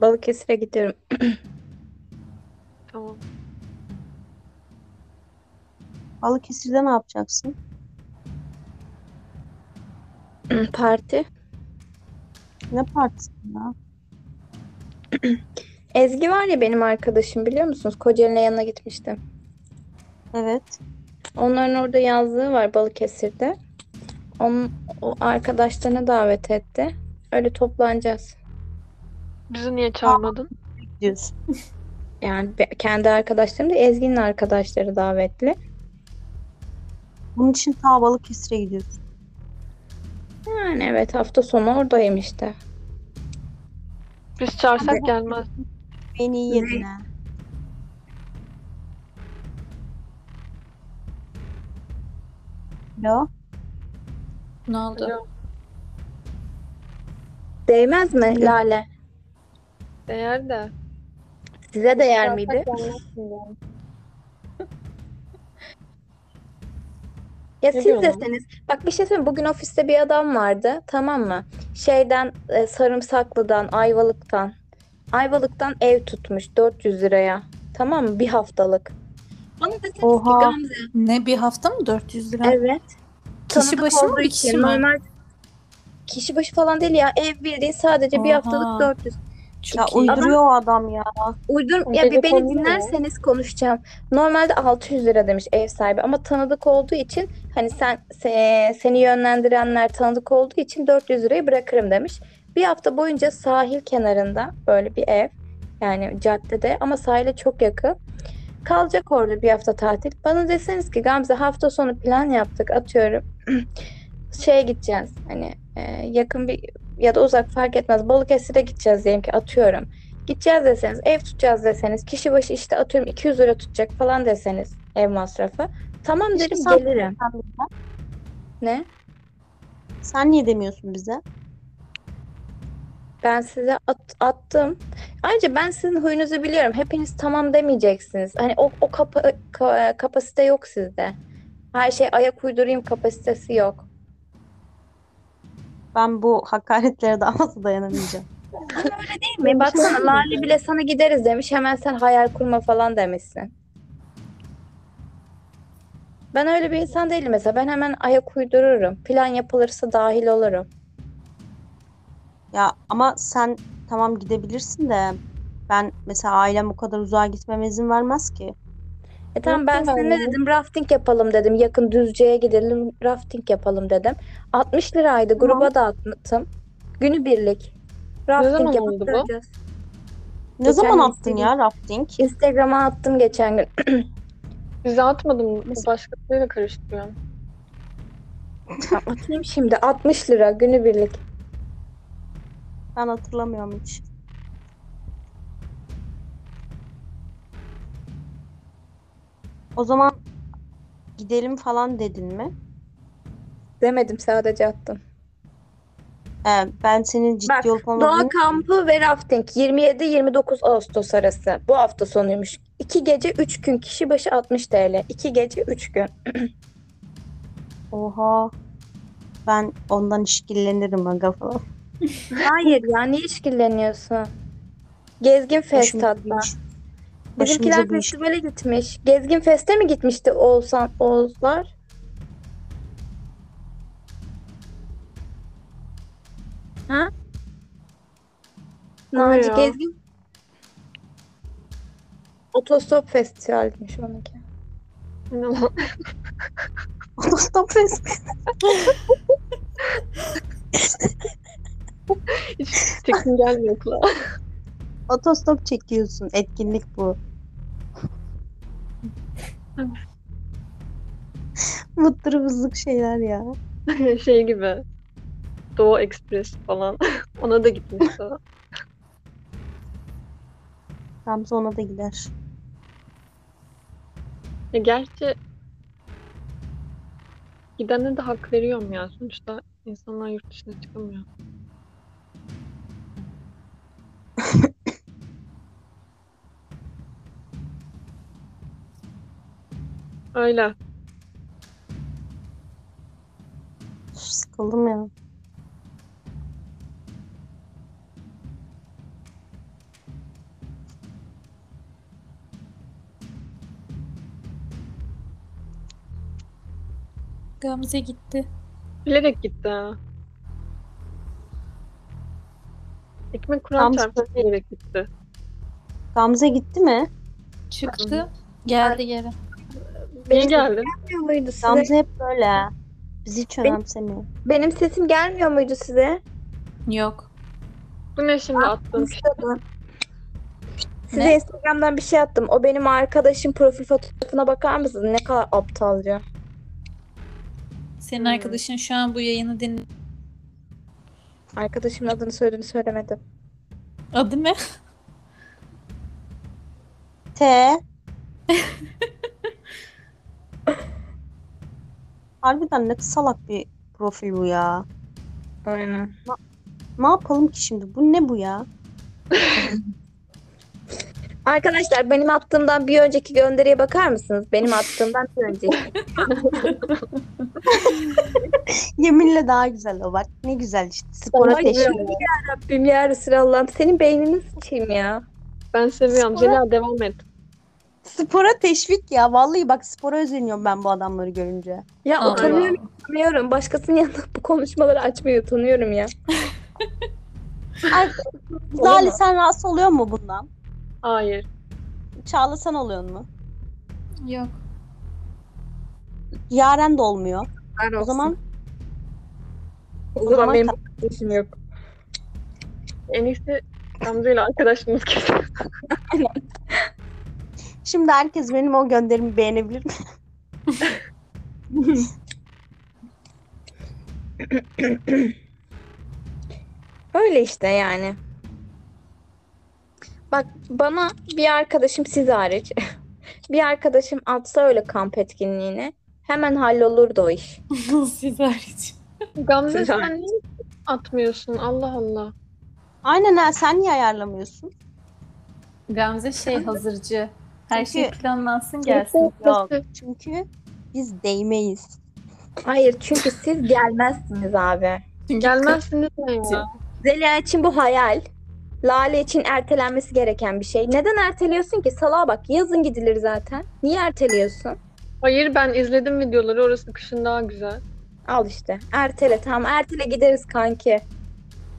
Balıkesir'e gidiyorum. Tamam. Balıkesir'de ne yapacaksın? Parti. Ne partisi ya? Ezgi var ya benim arkadaşım biliyor musunuz? Kocaeli'ne yanına gitmiştim. Evet. Onların orada yazlığı var Balıkesir'de. Onun o arkadaşlarını davet etti. Öyle toplanacağız. Bizi niye çağırmadın? Yani be- kendi arkadaşlarım da Ezgi'nin arkadaşları davetli. Bunun için ta Balıkesir'e gidiyorsun. Yani evet hafta sonu oradayım işte. Biz çağırsak gelmez. Beni iyi Alo. Ne oldu? Alo. Değmez mi Lale? Değer de. Size değer miydi? Ya Ne siz diyorsun? deseniz bak bir şey söyleyeyim bugün ofiste bir adam vardı tamam mı? Şeyden e, Sarımsaklı'dan Ayvalık'tan Ayvalık'tan ev tutmuş 400 liraya tamam mı bir haftalık. Bana deseniz ki Oha. Gamze Ne bir hafta mı 400 lira? evet Kişi tanıdık başı mı olduğu bir için kişi mi? normal kişi başı falan değil ya ev bildiğin sadece bir Oha. haftalık 400. Çok Ya iyi. uyduruyor o adam ya. Uydur ya Gece bir beni konuyor ya. dinlerseniz konuşacağım. Normalde 600 lira demiş ev sahibi ama tanıdık olduğu için hani sen se- seni yönlendirenler tanıdık olduğu için 400 lirayı bırakırım demiş. Bir hafta boyunca sahil kenarında böyle bir ev yani caddede ama sahile çok yakın. Kalacak orada bir hafta tatil. Bana deseniz ki Gamze hafta sonu plan yaptık atıyorum. Şeye gideceğiz hani e, yakın bir ya da uzak fark etmez. Balıkesir'e gideceğiz diyelim ki atıyorum. Gideceğiz deseniz, ev tutacağız deseniz, kişi başı işte atıyorum 200 lira tutacak falan deseniz ev masrafı. Tamam İşte derim sen- gelirim. Ne? Sen niye demiyorsun bize? Ben size at- attım. Ayrıca ben sizin huyunuzu biliyorum. Hepiniz tamam demeyeceksiniz. Hani o, o kapa- ka- kapasite yok sizde. Her şey ayak uydurayım kapasitesi yok. Ben bu hakaretlere daha fazla dayanamayacağım. Değil mi? Baksana Lale bile sana gideriz demiş. Hemen sen hayal kurma falan demişsin. Ben öyle bir insan değilim mesela. Ben hemen ayak uydururum. Plan yapılırsa dahil olurum. Ya ama sen tamam gidebilirsin de ben mesela ailem o kadar uzağa gitmeme izin vermez ki. E tamam ben sana ne dedim? Rafting yapalım dedim. Yakın Düzce'ye gidelim. Rafting yapalım dedim. 60 liraydı. Gruba da attım. Günübirlik. Rafting zaman yapıp oldu bu? döneceğiz. Ne Geçen zaman attın ya rafting? Instagram'a attım geçen gün. Bize atmadım. Başkasıyla karıştırıyorum. Atayım şimdi. 60 lira günübirlik. Ben hatırlamıyorum hiç. O zaman gidelim falan dedin mi? Demedim sadece attım. Ee, ben senin ciddi Bak, olup Doğa olmadığını kampı ve rafting 27-29 Ağustos arası. Bu hafta sonuymuş. 2 gece 3 gün kişi başı 60 TL. 2 gece 3 gün. Oha. Ben ondan işkillenirim aga falan. Hayır ya niye işkilleniyorsun? Gezgin Fest hatta. iş- Bizimkiler başımıza iş- festivale gitmiş. Gezgin Fest'e mi gitmişti Oğuzhan, Oğuzlar? Ha? Naci ya? Gezgin Otostop Festival'miş onunki. Otostop resmi. Hiç çekim gelmiyor kulağa. Otostop çekiyorsun. Etkinlik bu. Vızlık şeyler ya. şey gibi. Doğu Express falan. Ona da gitmişti. o. Gamze ona da gider. Ya gerçi gidene de hak veriyorum ya. Sonuçta insanlar yurt dışına çıkamıyor. Öyle. Sıkıldım ya. Gamze gitti. Bilerek gitti ha. Ekmek kuran bilerek gitti. Gamze gitti mi? Çıktı. Geldi geri. Niye Benim geldin? Gelmiyor muydu size? Gamze hep böyle. Bizi hiç Benim- önemsemiyor. Benim sesim gelmiyor muydu size? Yok. Bu ne şimdi attığın şey? Instagram. Size Ne? Instagram'dan bir şey attım. O benim arkadaşım profil fotoğrafına bakar mısınız? Ne kadar aptalca. Senin Hmm. arkadaşın şu an bu yayını din... Arkadaşımın adını söylediğini söylemedim. Adı ne? T. Harbiden ne salak bir profil bu ya. Aynen. Ne yapalım ki şimdi? Bu ne bu ya? Arkadaşlar benim attığımdan bir önceki gönderiye bakar mısınız? Benim attığımdan bir önceki. Yeminle daha güzel o bak. Ne güzel işte. Spora Ay, teşvik. Rabbim ya Resulallah'ım. Senin beynini sıçayım ya. Ben seviyorum. Sonra- Zeliha devam et. Spora teşvik ya. Vallahi bak spora özeniyorum ben bu adamları görünce. Ya Allah. utanıyorum, utanıyorum. Başkasının yanında bu konuşmaları açmayı utanıyorum ya. Ay, Zali sen rahatsız oluyor mu bundan? Hayır. Çağla sen oluyor mu? Yok. Yaren de olmuyor. Ben O zaman o zaman zaman benim işim yok. En iyisi Gamze ile arkadaşımız kesin. şimdi herkes benim o gönderimi beğenebilir mi? Öyle işte yani. Bak bana bir arkadaşım siz hariç bir arkadaşım atsa öyle kamp etkinliğine hemen hallolurdu o iş. Siz hariç. Gamze Güzel. sen niye atmıyorsun? Allah Allah. Aynen ha sen niye ayarlamıyorsun? Gamze şey hazırcı. Her Çünkü- şey planlansın gelsin. Yok. Çünkü biz değmeyiz. Hayır çünkü siz gelmezsiniz abi. Gelmezsiniz ne ya? Zeliha için bu hayal. Lale için ertelenmesi gereken bir şey. Neden erteliyorsun ki? Salağa bak yazın gidilir zaten. Niye erteliyorsun? Hayır ben izledim videoları. Orası kışın daha güzel. Al işte. Ertele tamam. Ertele gideriz kanki.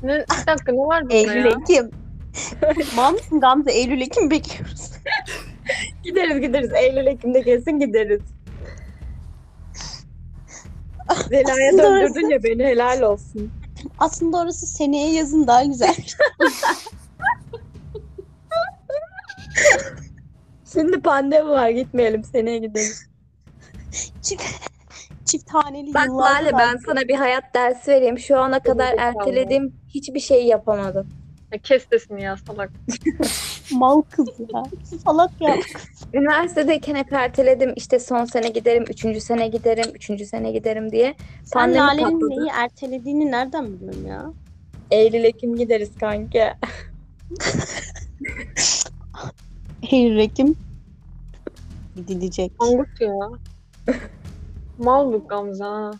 Ne, bir dakika ne var bunda Eylül ya? Ekim. Mal mısın Gamze? Eylül Ekim bekliyoruz. Gideriz gideriz. Eylül Ekim'de kesin gideriz. Aslında döndürdün ya beni helal olsun. Aslında orası seneye yazın daha güzel. Şimdi pandemi var gitmeyelim seneye gidelim. çift, çift haneli Bak yıllar Lale ben sana bir hayat dersi vereyim. Şu ana kadar ertelediğim hiçbir şeyi yapamadım. Ya kes sesini ya salak. mal kız ya. Salak ya. Üniversitedeyken hep erteledim. İşte son sene giderim, üçüncü sene giderim, üçüncü sene giderim diye. Sen Pandemi Lale'nin patladı. neyi ertelediğini nereden biliyorsun ya? Eylül Ekim gideriz kanki. Eylül Ekim gidilecek. Angut ya. Mal bu Gamze ha.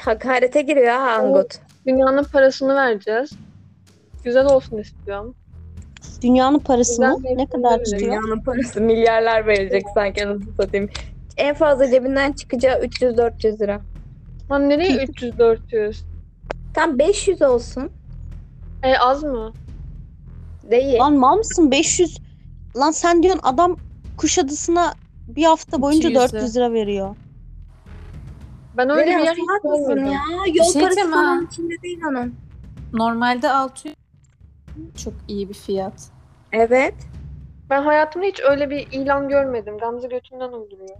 Hakarete giriyor ha Angut. Dünyanın parasını vereceğiz. Güzel olsun istiyorum. Dünyanın parası mı? Güzel Ne kadar mevsimde tutuyor? Dünyanın parası milyarlar verecek sanki anasını satayım. En fazla cebinden çıkacağı 300-400 lira. Lan nereye 300-400? Tam 500 olsun. E az mı? Değil. Lan mal mısın? 500. Lan sen diyorsun adam Kuşadası'na bir hafta boyunca 200'e. 400 lira veriyor. Ben öyle Böyle bir yer hiç görmedim. ya? Yol şey parası diyeceğim falan içinde değil onun. Normalde 600 çok iyi bir fiyat. Evet. Ben hayatımda hiç öyle bir ilan görmedim. Gamze götünden uyduruyor.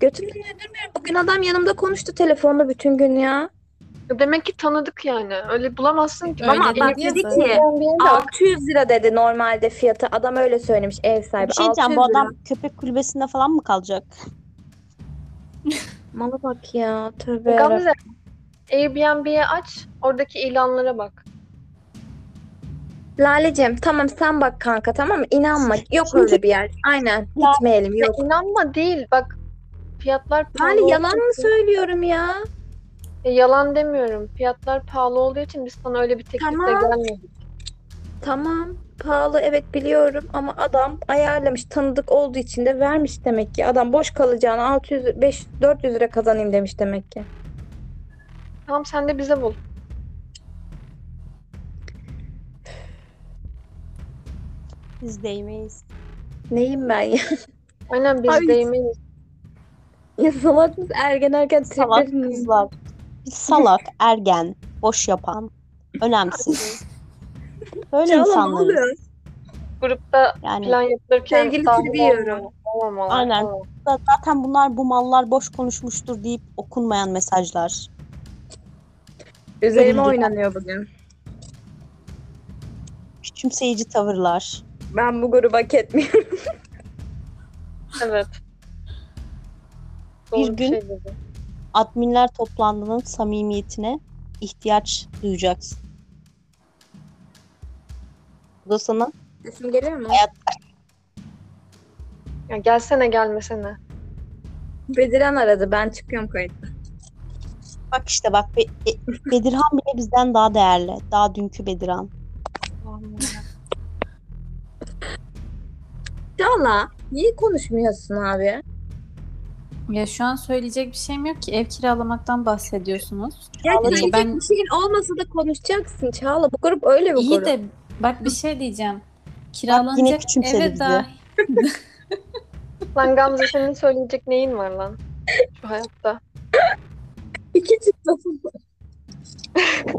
Götümden öldürmüyorum. Bugün adam yanımda konuştu telefonda bütün gün ya. Demek ki tanıdık yani. Öyle bulamazsın ki. Öyle Ama bak dedi ya ki Ben bir yere bak. 600 lira dedi normalde fiyatı. Adam öyle söylemiş ev sahibi. Bir şey diyeceğim 600 bu lira. adam köpek kulübesinde falan mı kalacak? Mala bak ya. Tövbe yarabbim. Gamze Airbnb'ye aç. Oradaki ilanlara bak. Lalecim tamam sen bak kanka tamam mı? İnanma. Yok öyle bir yer. Aynen. Gitmeyelim Ya yok. inanma değil. Bak fiyatlar pahalı Lale olduğu yalan mı için- söylüyorum ya? Ya yalan demiyorum. Fiyatlar pahalı olduğu için biz sana öyle bir teklifle Tamam. gelmedik. Tamam. Pahalı evet biliyorum ama adam ayarlamış tanıdık olduğu için de vermiş demek ki. Adam boş kalacağına 600 5 400 lira kazanayım demiş demek ki. Tamam sen de bize bul. Biz değmeyiz. Neyim ben ya? Aynen biz Ay. değmeyiz. Ya salak mısın? Ergen ergen Salak triplerin- kızlar. Biz salak, ergen, boş yapan, önemsiz. Böyle Çağla ne insanlarız. oluyor? Grupta Yani plan yapılırken Sevgili tribi yiyorum. olmamalı, Aynen. olmamalı. da- zaten bunlar bu mallar boş konuşmuştur deyip okunmayan mesajlar. Üzerime Öldü. oynanıyor bugün. Küçümseyici tavırlar. Ben bu grubu hak etmiyorum. Evet. Bir Doğru gün- şey dedi. Adminler toplandığının samimiyetine ihtiyaç duyacaksın. Bu da sana Sesim geliyor mu? Ya gelsene gelmesene. Bediren aradı. Ben çıkıyorum kayıtta. bak işte bak Be- e- Bedirhan bile bizden daha değerli. Daha dünkü Bedirhan. Çağla niye konuşmuyorsun abi? Ya şu an söyleyecek bir şeyim yok ki. Ev kiralamaktan bahsediyorsunuz. Ya Çağla, söyleyecek ben- bir şeyin olmasa da konuşacaksın Çağla. Bu grup öyle bir İyi grup. de bak bir şey diyeceğim. Kiralanacak eve dahi Lan Gamze senin söyleyecek neyin var lan? Şu hayatta. İki var.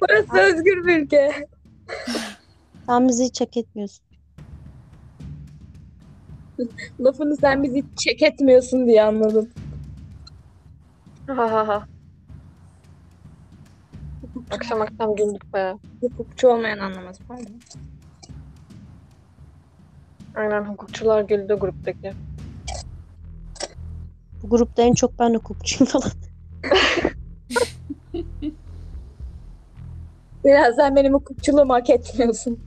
Burası özgür bir ülke. Sen bizi hiç hak etmiyorsun. Lafını sen bizi çek etmiyorsun diye anladım. Ha ha ha. Akşam akşam güldük be. Hukukçu olmayan anlamaz. Pardon. Aynen hukukçular güldü gruptaki. Bu grupta en çok ben hukukçuyum falan. Biraz sen benim hukukçuluğumu hak etmiyorsun.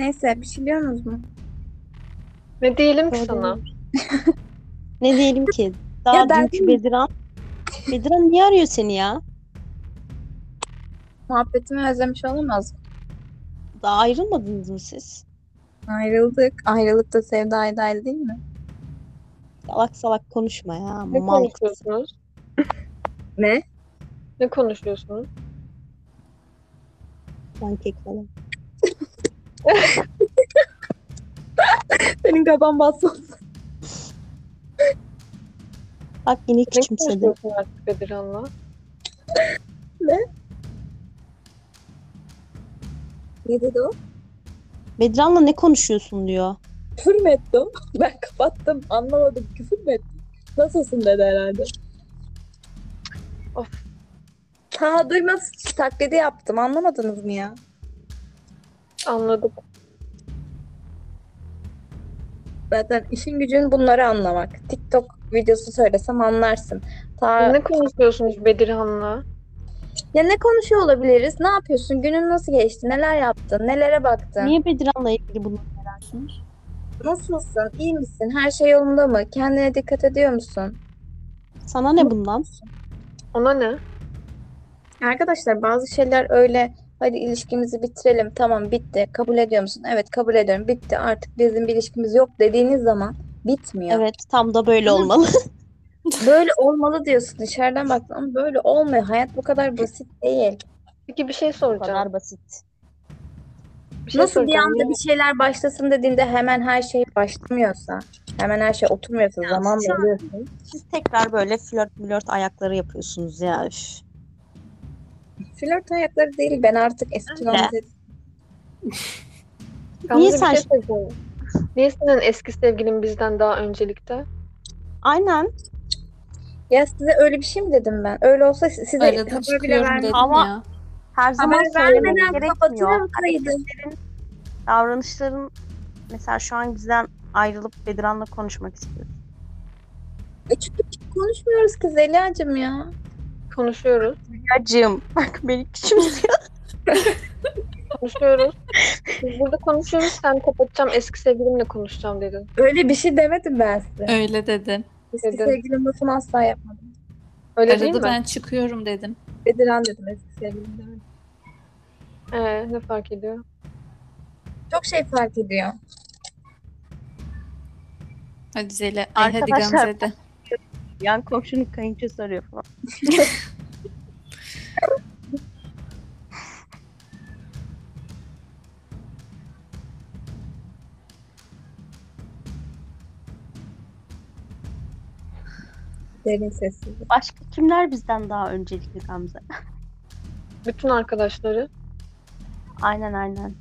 Neyse bir şey diyor musunuz mu? Ne diyelim ki Doğru. sana? Ne diyelim ki? Daha Ya ben- dünkü Bedirhan. Bedirhan niye arıyor seni ya? Muhabbetimi özlemiş olamaz mı? Daha ayrılmadınız mı siz? Ayrıldık. Ayrılıkta sevda dahil değil mi? Salak salak konuşma ya. Ne Mal. konuşuyorsunuz? Ne? Ne konuşuyorsunuz? Pankek falan. Senin kafan bassın. Bak yine Ne küçümsedi. konuşuyorsun artık Bedirhan'la? Ne dedi o? Bedirhan'la ne konuşuyorsun diyor. Küfür mü etti o? Ben kapattım. Anlamadım. Küfür mü etti? Nasılsın dedi herhalde. Of. Ta duymaz taklidi yaptım. Anlamadınız mı ya? Anladık. Zaten işin gücün bunları anlamak. TikTok videosu söylesem anlarsın. Ta... Ne konuşuyorsunuz Bedirhan'la? Ya ne konuşuyor olabiliriz? Ne yapıyorsun? Günün nasıl geçti? Neler yaptın? Nelere baktın? Niye Bedirhan'la ilgili bunu merakıyorsunuz? Nasılsın? İyi misin? Her şey yolunda mı? Kendine dikkat ediyor musun? Sana ne bundan? Ona ne? Arkadaşlar bazı şeyler öyle hadi ilişkimizi bitirelim tamam bitti kabul ediyor musun? Evet kabul ediyorum bitti artık bizim bir ilişkimiz yok dediğiniz zaman bitmiyor. Evet tam da böyle olmalı. Böyle olmalı diyorsun dışarıdan baktın ama böyle olmuyor. Hayat bu kadar basit değil. Peki bir şey Bu soracağım. kadar basit. Bir şey Nasıl bir soracağım. anda bir şeyler başlasın dediğinde hemen her şey başlamıyorsa, hemen her şey oturmuyorsa, Ya zaman şu an-. Siz tekrar böyle flört flört ayakları yapıyorsunuz ya. Üf. Flört ayakları değil ben artık eski. Gamze Niye sen- şey. Niye senin eski sevgilin bizden daha öncelikte? Aynen. Ya size öyle bir şey mi dedim ben? Öyle olsa size Arada haber bile dedim Ama- ya. Her zaman vermeden gerekmiyor. Davranışların mesela şu an bizden ayrılıp Bediran'la konuşmak istiyoruz. E çünkü konuşmuyoruz ki Zeliha'cığım ya. Konuşuyoruz. Yacığım bak beni küçümsüyor. Konuşuyoruz. Biz burada konuşuyoruz. Sen kapatacağım eski sevgilimle konuşacağım dedin. Öyle bir şey demedim ben size. Öyle dedin. Eski Dedin. sevgilim lafını asla yapmadım. Öyle değil Arada mi? ben çıkıyorum dedim. Bediran dedim eski sevgilim demedim. Ee, ne fark ediyor? Çok şey fark ediyor. Hadi Zeli. Ay hadi Arkadaşlar- Gamze de. Yan komşunun kayınçosu arıyor falan. Derin sessizlik. Başka kimler bizden daha öncelikli Gamze? Bütün arkadaşları. Aynen aynen.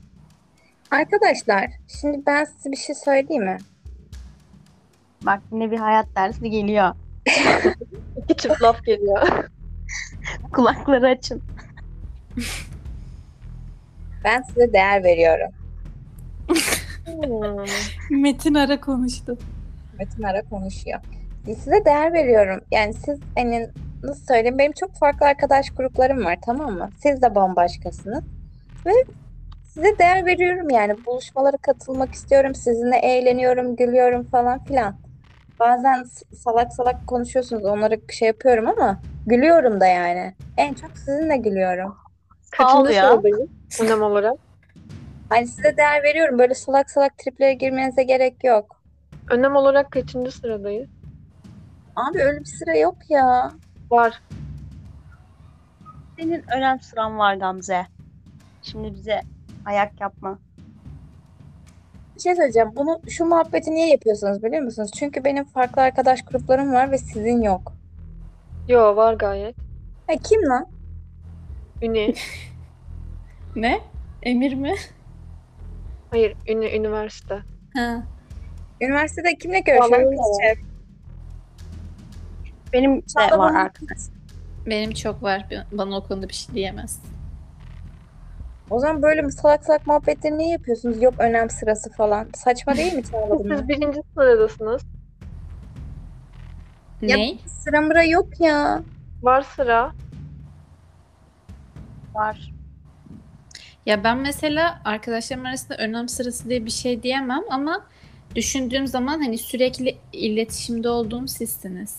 Arkadaşlar şimdi ben size bir şey söyleyeyim mi? Bak yine bir hayat dersi geliyor. İki çift laf geliyor. Kulakları açın. Ben size değer veriyorum. Hmm. Metin ara konuştu. Metin Ara konuşuyor. Size değer veriyorum. Yani siz hani nasıl söyleyeyim benim çok farklı arkadaş gruplarım var tamam mı? Siz de bambaşkasınız. Ve size değer veriyorum yani. Buluşmalara katılmak istiyorum. Sizinle eğleniyorum, gülüyorum falan filan. Bazen salak salak konuşuyorsunuz. Onları şey yapıyorum ama gülüyorum da yani. En çok sizinle gülüyorum. Kaçıncı ya. sıradayız? Önem olarak. Hani size değer veriyorum. Böyle salak salak triplere girmenize gerek yok. Önem olarak kaçıncı sıradayız? Abi öyle bir sıra yok ya. Var. Senin önem sıran var Gamze. Şimdi bize ayak yapma. Bir şey söyleyeceğim. Bunu şu muhabbeti niye yapıyorsunuz biliyor musunuz? Çünkü benim farklı arkadaş gruplarım var ve sizin yok. Yo var gayet. Ha, kim lan? Üni. Ne? Emir mi? Hayır, Üni üniversite. Ha. Üniversitede kimle görüşüyorum? Vallahi Kız de. çev- Benim de Çağla var bana- arkadaş. Benim çok var. Bana o konuda bir şey diyemez. O zaman böyle salak salak muhabbetleri niye yapıyorsunuz? Yok önem sırası falan. Saçma değil mi Çağla bunlar? Siz birinci sıradasınız. Ya- Ne? Sıra mıra yok ya. Var sıra. Var. Ya ben mesela arkadaşlarım arasında önem sırası diye bir şey diyemem ama düşündüğüm zaman hani sürekli iletişimde olduğum sizsiniz.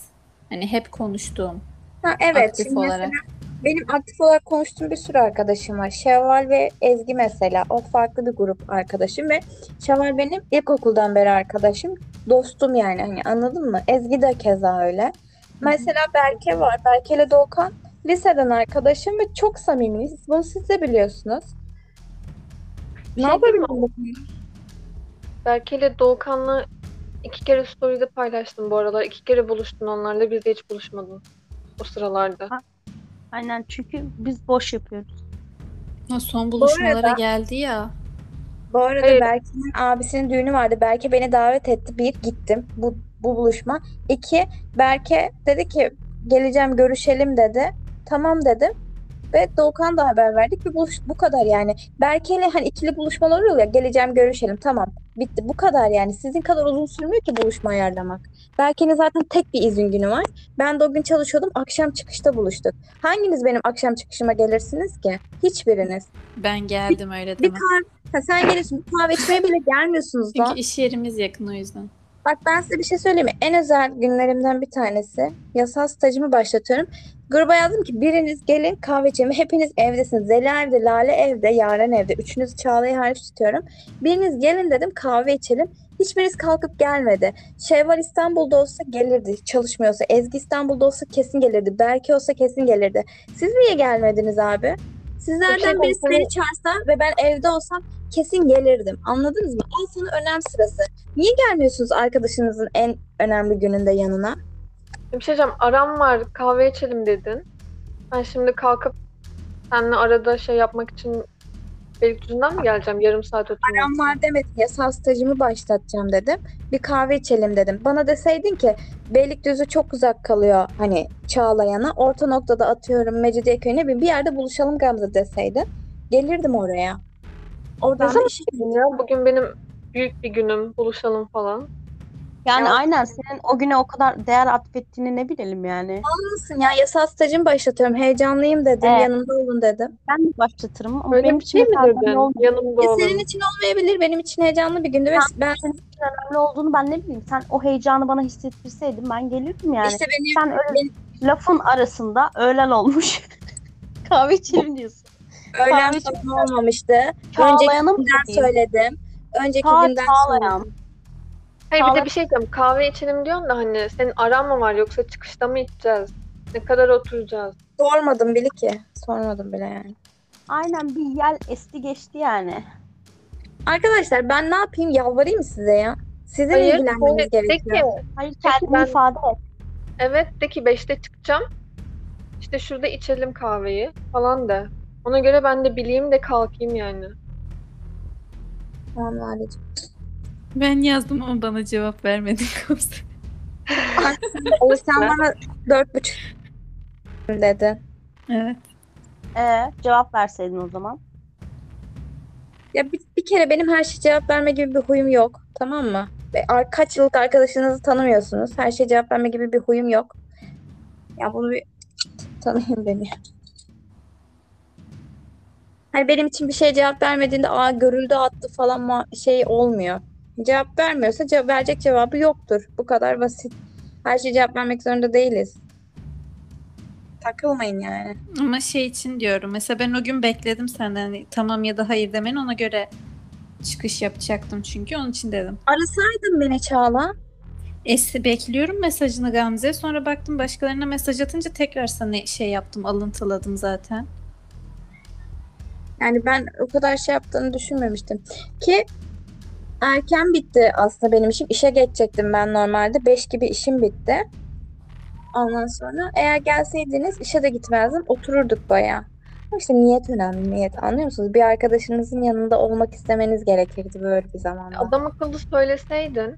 Hani hep konuştuğum Ha evet. aktif Şimdi mesela olarak. Benim aktif olarak konuştuğum bir sürü arkadaşım var. Şevval ve Ezgi mesela. O farklı bir grup arkadaşım ve Şevval benim ilkokuldan beri arkadaşım. Dostum yani hani anladın mı? Ezgi de keza öyle. Mesela Berke var. Berke ile Doğukan liseden arkadaşım ve çok samimiyiz. Bunu siz de biliyorsunuz. Ne Şey yapabilirim? Berke ile Doğukan'la iki kere story'de paylaştım bu aralar. İki kere buluştun onlarla. Biz de hiç buluşmadın. O sıralarda. Aynen çünkü biz boş yapıyoruz. Ha, son buluşmalara arada- geldi ya. Bu arada Hayır. Berke'nin abisinin düğünü vardı. Berke beni davet etti. Bir, gittim. Bu, bu buluşma. İki, Berke dedi ki geleceğim görüşelim dedi. Tamam dedim. Ve Doğukan da haber verdik. Bir buluş bu kadar yani. Berke'yle hani ikili buluşmalar oluyor ya. Geleceğim görüşelim. Tamam. Bitti. Bu kadar yani. Sizin kadar uzun sürmüyor ki buluşma ayarlamak. Berke'nin zaten tek bir izin günü var. Ben de o gün çalışıyordum. Akşam çıkışta buluştuk. Hanginiz benim akşam çıkışıma gelirsiniz ki? Hiçbiriniz. Ben geldim öyle Bir deme. kahve, ha, sen gelirsin bir kahve içmeye bile gelmiyorsunuz lan. Çünkü iş yerimiz yakın o yüzden. Bak ben size bir şey söyleyeyim mi? En özel günlerimden bir tanesi. Yasal stajımı başlatıyorum. Gruba yazdım ki biriniz gelin kahve içelim. Hepiniz evdesiniz. Zeliha evde, Lale evde, Yaren evde. Üçünüzü Çağla'yı hariç tutuyorum. Biriniz gelin dedim kahve içelim. Hiçbiriniz kalkıp gelmedi. Şevval İstanbul'da olsa gelirdi. Çalışmıyorsa. Ezgi İstanbul'da olsa kesin gelirdi. Berke olsa kesin gelirdi. Siz niye gelmediniz abi? Sizlerden birisi seni- beni çağırsa ve ben evde olsam kesin gelirdim. Anladınız mı? Al sana önem sırası. Niye gelmiyorsunuz arkadaşınızın en önemli gününde yanına? Bir şey diyeceğim. Aram var kahve içelim dedin. Ben şimdi kalkıp seninle arada şey yapmak için Beylikdüzü'nden mi geleceğim? Yarım saat oturmak Param var demedim. Yasal stajımı başlatacağım dedim. Bir kahve içelim dedim. Bana deseydin ki Beylikdüzü çok uzak kalıyor hani Çağlayan'a. Orta noktada atıyorum Mecidiyeköy'üne bir, bir yerde buluşalım Gamze deseydin. Gelirdim oraya. Oradan Ne zaman için ya? Bugün benim büyük bir günüm. Buluşalım falan. Yani Ya- aynen senin o güne o kadar değer atfettiğini ne bilelim yani. mısın ya? Yasal stajımı başlatıyorum. Heyecanlıyım dedim. Evet. Yanımda olun dedim. Ben de başlatırım ama Öyle benim bir için şey mi dedin? Yanımda Ya olun. senin için olmayabilir. Benim için heyecanlı bir gündü ve ben Senin için önemli olduğunu ben ne bileyim. Sen o heyecanı bana hissettirseydin ben gelirdim yani. işte benim Sen öyle lafın arasında öğlen olmuş. Kahve içelim diyorsun. öğlen kahve falan olmamıştı. Önceki günden söyledim. Önceki Ta günden Çağlayan. Hayır bir de bir şey diyeceğim. Kahve içelim diyorsun da hani senin aran mı var yoksa çıkışta mı içeceğiz? Ne kadar oturacağız? Sormadım bile ki. Sormadım bile yani. Aynen bir yel esti geçti yani. Arkadaşlar ben ne yapayım? Yalvarayım mı size ya? Sizin Hayır, ilgilenmeniz de, de gerekiyor. ki, Hayır Peki kendini ben- ifade et. evet de ki 5'te çıkacağım. İşte şurada içelim kahveyi falan de. Ona göre ben de bileyim de kalkayım yani. Tamam Lale'cim. Ben yazdım ama bana cevap vermedin Gamze. O sen bana dört buçuk dedi. Evet. Ee, cevap verseydin o zaman. Ya bir, bir kere benim her şeye cevap verme gibi bir huyum yok. Tamam mı? Ve ar- kaç yıllık arkadaşınızı tanımıyorsunuz. Her şeye cevap verme gibi bir huyum yok. Ya bunu bir tanıyın beni. Hani benim için bir şeye cevap vermediğinde aa görüldü attı falan ma- şey olmuyor. Cevap vermiyorsa cevap verecek cevabı yoktur. Bu kadar basit. Her şeye cevap vermek zorunda değiliz. Takılmayın yani. Ama şey için diyorum. Mesela ben o gün bekledim senden hani tamam ya da hayır demeni ona göre çıkış yapacaktım çünkü onun için dedim. Arasaydın beni Çağla. Esi bekliyorum mesajını Gamze. Sonra baktım başkalarına mesaj atınca tekrar sana şey yaptım, alıntıladım zaten. Yani ben o kadar şey yaptığını düşünmemiştim. Ki erken bitti aslında benim işim. İşe geçecektim ben normalde. 5 gibi işim bitti. Ondan sonra eğer gelseydiniz işe de gitmezdim. Otururduk bayağı. Ama İşte niyet önemli niyet anlıyor musunuz? Bir arkadaşınızın yanında olmak istemeniz gerekirdi böyle bir zamanda. Adam akıllı söyleseydin.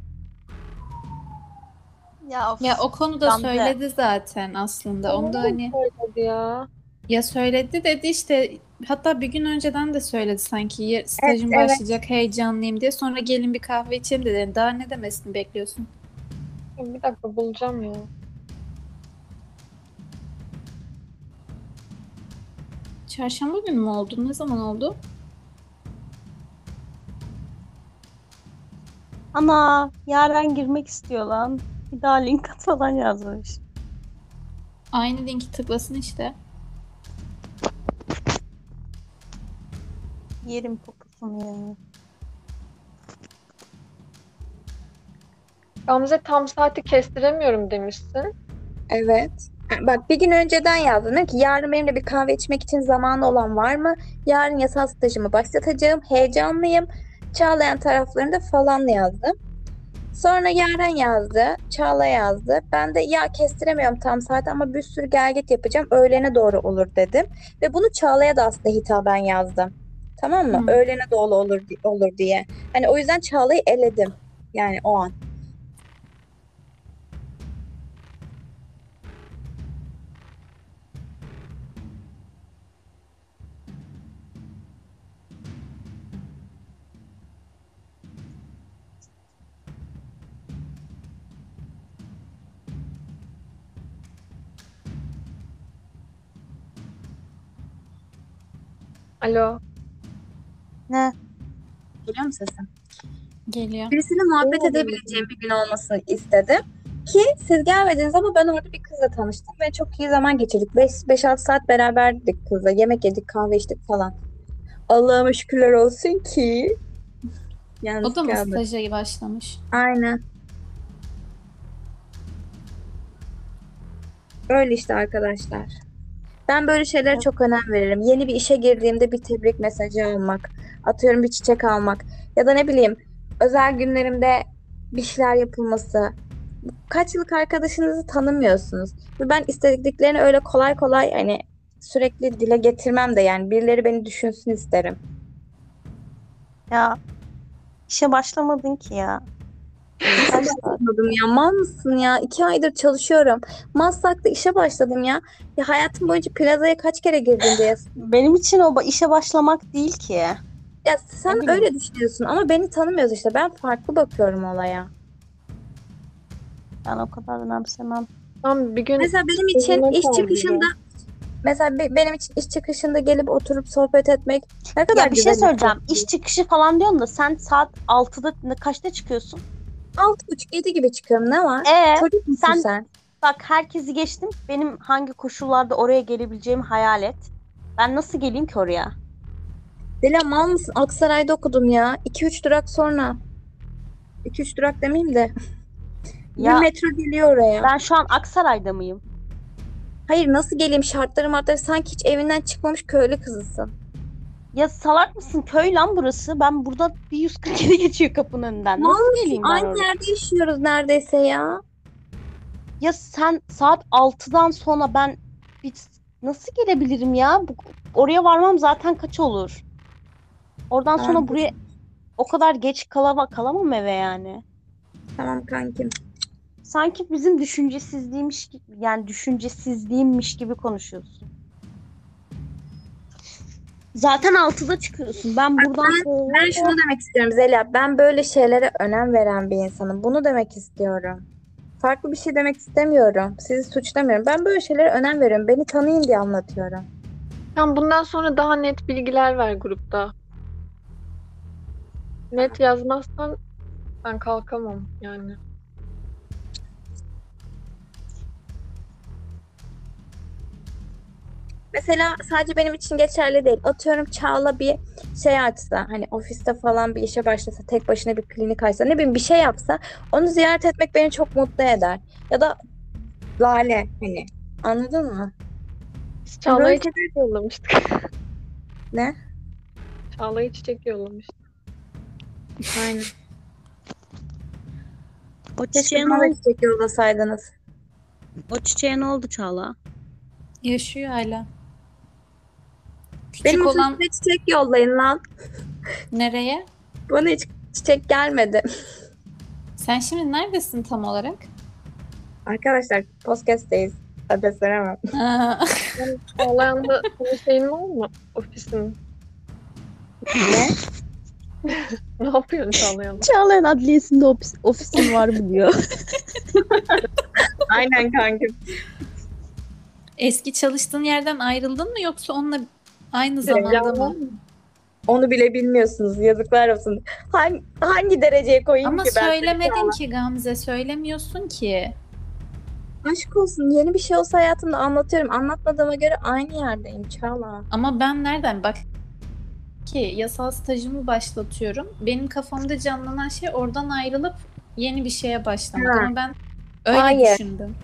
Ya, Ya o konuda söyledi zaten aslında. Onda hani Söyledi ya. Ya söyledi dedi işte hatta bir gün önceden de söyledi sanki "Ya- stajım evet. başlayacak heyecanlıyım diye. Sonra gelin bir kahve içelim dedi. Daha ne demesini bekliyorsun? Bir dakika bulacağım ya. Çarşamba günü mü oldu? Ne zaman oldu? Ana Yaren girmek istiyor lan. Bir daha link at falan yazmış. Aynı linki tıklasın işte. Yerim poposunu ya. Gamze tam saati kestiremiyorum demişsin. Evet. Bak bir gün önceden yazdım. Dedim ki yarın benimle bir kahve içmek için zamanı olan var mı? Yarın yasal stajımı başlatacağım. Heyecanlıyım. Çağlayan taraflarında falan yazdım. Sonra Yaren yazdı. Çağla yazdı. Ben de ya kestiremiyorum tam saat ama bir sürü gelgit yapacağım. Öğlene doğru olur dedim. Ve bunu Çağla'ya da aslında hitaben yazdım. Tamam mı? Hı. Öğlene doğru olur, olur diye. Hani o yüzden Çağla'yı eledim. Yani o an. Alo. Ne? Geliyor mu sesim? Geliyor. Birisiyle muhabbet Oo. edebileceğim bir gün olmasını istedim. Ki siz gelmediniz ama ben orada bir kızla tanıştım ve çok iyi zaman geçirdik. 5-6 saat beraberdik kızla. Yemek yedik, kahve içtik falan. Allah'ıma şükürler olsun ki. Yalnız O da mı kaldım. staja başlamış? Aynen. Öyle işte arkadaşlar. Ben böyle şeylere çok önem veririm. Yeni bir işe girdiğimde bir tebrik mesajı almak, atıyorum bir çiçek almak ya da ne bileyim özel günlerimde bir şeyler yapılması. Kaç yıllık arkadaşınızı tanımıyorsunuz. Ve ben istediklerini öyle kolay kolay hani sürekli dile getirmem de yani birileri beni düşünsün isterim. Ya işe başlamadın ki ya. Saat? Başlamadım ya. Mal mısın ya? İki aydır çalışıyorum. Maslak'ta işe başladım ya. Ya hayatım boyunca plazaya kaç kere girdin diye. Benim için o işe başlamak değil ki. Ya sen öyle düşünüyorsun ama beni tanımıyorsun işte. Ben farklı bakıyorum olaya. Ben o kadar önemsemem. Tam bir gün Mesela benim için iş çıkışında mesela be- benim için iş çıkışında gelip oturup sohbet etmek ne kadar Ya bir şey güzel söyleyeceğim. şey. İş çıkışı falan diyorsun da sen saat 6'da ne- kaçta çıkıyorsun? Altı buçuk yedi gibi çıkıyorum. Ne var? Ee, Çocuk musun sen- sen? bak herkesi geçtim. Benim hangi koşullarda oraya gelebileceğimi hayal et. Ben nasıl geleyim ki oraya? Dela mal mısın? Aksaray'da okudum ya. 2-3 durak sonra. 2-3 durak demeyeyim de. Ya Bir metro geliyor oraya. ben şu an Aksaray'da mıyım? Hayır nasıl geleyim şartları martları sanki hiç evinden çıkmamış köylü kızısın. Ya salak mısın? Köy lan burası. Ben burada bir 147 geçiyor kapının önünden. Mal Nasıl geleyim ben Aynı oraya? yerde yaşıyoruz neredeyse ya. Ya sen saat 6'dan sonra ben bir, nasıl gelebilirim ya? Bu, oraya varmam zaten kaç olur? Oradan sonra Anladım. buraya o kadar geç kalama, kalamam eve yani. Tamam kankim. Sanki bizim düşüncesizliğmiş gibi yani düşüncesizliğimmiş gibi konuşuyorsun. Zaten 6'da çıkıyorsun. Ben buradan Ben şunu demek istiyorum Zeliha. Ben böyle şeylere önem veren bir insanım. Bunu demek istiyorum. Farklı bir şey demek istemiyorum. Sizi suçlamıyorum. Ben böyle şeylere önem veriyorum. Beni tanıyın diye anlatıyorum. Tam bundan sonra daha net bilgiler ver grupta. Net yazmazsan ben kalkamam yani. Mesela sadece benim için geçerli değil. Atıyorum Çağla bir şey açsa, hani ofiste falan bir işe başlasa, tek başına bir klinik açsa, ne bileyim bir şey yapsa, onu ziyaret etmek beni çok mutlu eder. Ya da Lale hani anladın mı? Biz Çağla'ya Böyle çiçek yollamıştık. Ne? Çağla'ya çiçek yollamıştık. Aynen. o Keşke çiçeğe ne oldu? çiçek yollasaydınız. O çiçeğe ne oldu Çağla? Yaşıyor hala. Küçük Benim olan olan... çiçek yollayın lan. nereye? Bana hiç çiçek gelmedi. Sen şimdi neredesin tam olarak? Arkadaşlar podcast'teyiz. Adres veremem. Aa, Çağlayan'da senin şeyin var mı? Ofisin. Ne? Ne yapıyorsun Çağlayan'da? Çağlayan Adliyesi'nde ofis, ofisin var mı diyor. Aynen kankim. Eski çalıştığın yerden ayrıldın mı yoksa onunla aynı zamanda mı? Onu bile bilmiyorsunuz. Yazıklar olsun. Hangi, hangi dereceye koyayım Ama ki ben? söylemedin ki Gamze, söylemiyorsun ki. Aşk olsun. Yeni bir şey olsa hayatımda anlatıyorum. Anlatmadığıma göre aynı yerdeyim Çağla. Ama ben nereden bak ki yasal stajımı başlatıyorum. Benim kafamda canlanan şey oradan ayrılıp yeni bir şeye başlamak. Ha. Ama ben öyle Hayır. düşündüm.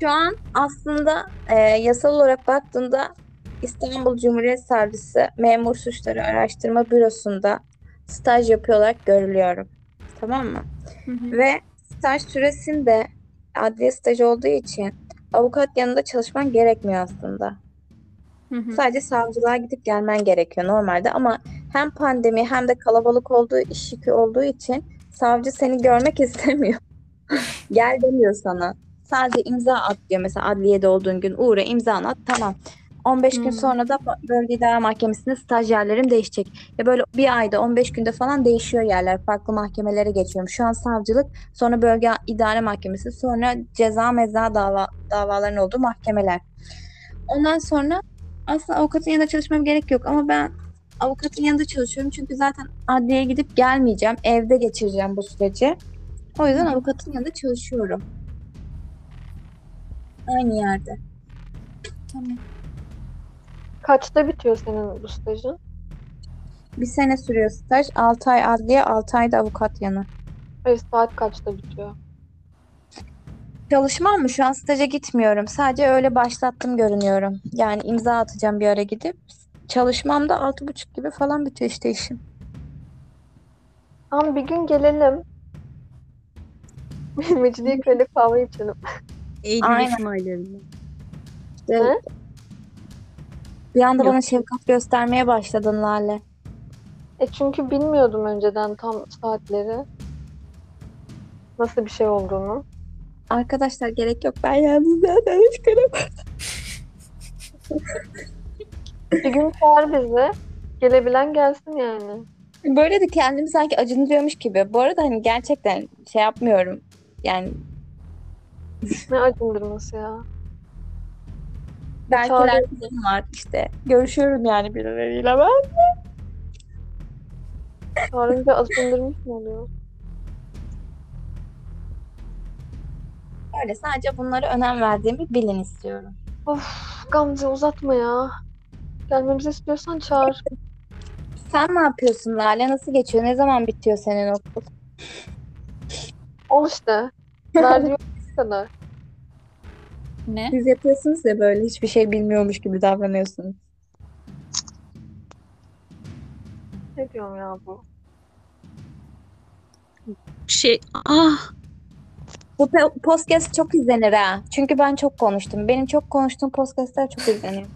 Şu an aslında e, yasal olarak baktığında İstanbul Cumhuriyet Savcısı Memur Suçları Araştırma Bürosu'nda staj yapıyor olarak görülüyorum. Tamam mı? Hı hı. Ve staj süresinde adliye stajı olduğu için avukat yanında çalışman gerekmiyor aslında. Hı hı. Sadece savcılığa gidip gelmen gerekiyor normalde ama hem pandemi hem de kalabalık olduğu iş yükü olduğu için savcı seni görmek istemiyor. Gel demiyor sana. Sadece imza at diyor mesela adliyede olduğun gün uğra imza at tamam. 15 gün Hmm. sonra da bölge idare mahkemesinde stajyerlerim değişecek. Ya böyle bir ayda 15 günde falan değişiyor yerler. Farklı mahkemelere geçiyorum. Şu an savcılık, sonra bölge idare mahkemesi, sonra ceza meza dava davaların olduğu mahkemeler. Ondan sonra aslında avukatın yanında çalışmam gerek yok ama ben avukatın yanında çalışıyorum. Çünkü zaten adliyeye gidip gelmeyeceğim. Evde geçireceğim bu süreci. O yüzden avukatın yanında çalışıyorum. Aynı yerde. Tamam. Kaçta bitiyor senin bu stajın? Bir sene sürüyor staj. 6 ay adliye, 6 ay da avukat yanı. Hayır saat kaçta bitiyor? Çalışmam mı? Şu an staja gitmiyorum. Sadece öyle başlattım görünüyorum. Yani imza atacağım bir ara gidip. Çalışmam da 6.30 gibi falan bitiyor işte işim. Tamam bir gün gelelim. Mecidiyeköy'de kahve içelim. Eylül Aynen. Aylarında. İşte Ne? bir anda Yok. bana şefkat göstermeye başladın Lale. E çünkü bilmiyordum önceden tam saatleri. Nasıl bir şey olduğunu. Arkadaşlar gerek yok. Ben yalnız zaten çıkarım. Bir gün çağır bizi. Gelebilen gelsin yani. Böyle de kendimi sanki acındırıyormuş gibi. Bu arada hani gerçekten şey yapmıyorum. Yani Ne acındırması ya. belki falan var işte. Görüşüyorum yani birileriyle ben. Çağırınca acındırmış mı oluyor? Öyle sadece bunlara önem verdiğimi bilin istiyorum. Of Gamze uzatma ya. Gelmemizi istiyorsan çağır. Sen ne yapıyorsun Lale? Nasıl geçiyor? Ne zaman bitiyor senin okul? Ol işte. Verdiği kadar. Ne? Siz yapıyorsunuz ya böyle hiçbir şey bilmiyormuş gibi davranıyorsunuz. Ne diyorum ya bu? Şey ah Bu pe- podcast çok izlenir ha. Çünkü ben çok konuştum. Benim çok konuştuğum podcastler çok izleniyor.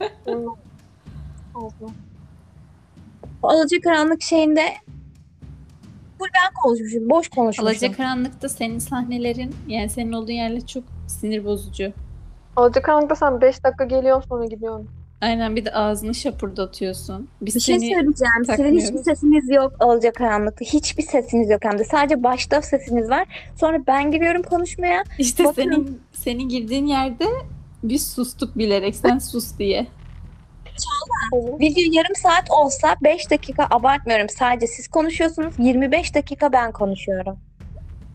Benim ağzım. O Alacakaranlık şeyinde full ben konuşmuşum. Boş konuşmuşum. Alacakaranlık'ta senin sahnelerin yani senin olduğun yerler çok sinir bozucu. Alacakaranlık'ta sen 5 dakika geliyorsun sonra gidiyorsun. Aynen bir de ağzını şapurdatıyorsun. Biz Bir şey söyleyeceğim. Sizin hiçbir sesiniz yok Alacakaranlık'ta. Hiçbir sesiniz yok hem de. Sadece başta sesiniz var. Sonra ben giriyorum konuşmaya. işte Bakıyorum. senin senin girdiğin yerde biz sustuk bilerek sen sus diye. Video yarım saat olsa 5 dakika abartmıyorum. Sadece siz konuşuyorsunuz. 25 dakika ben konuşuyorum.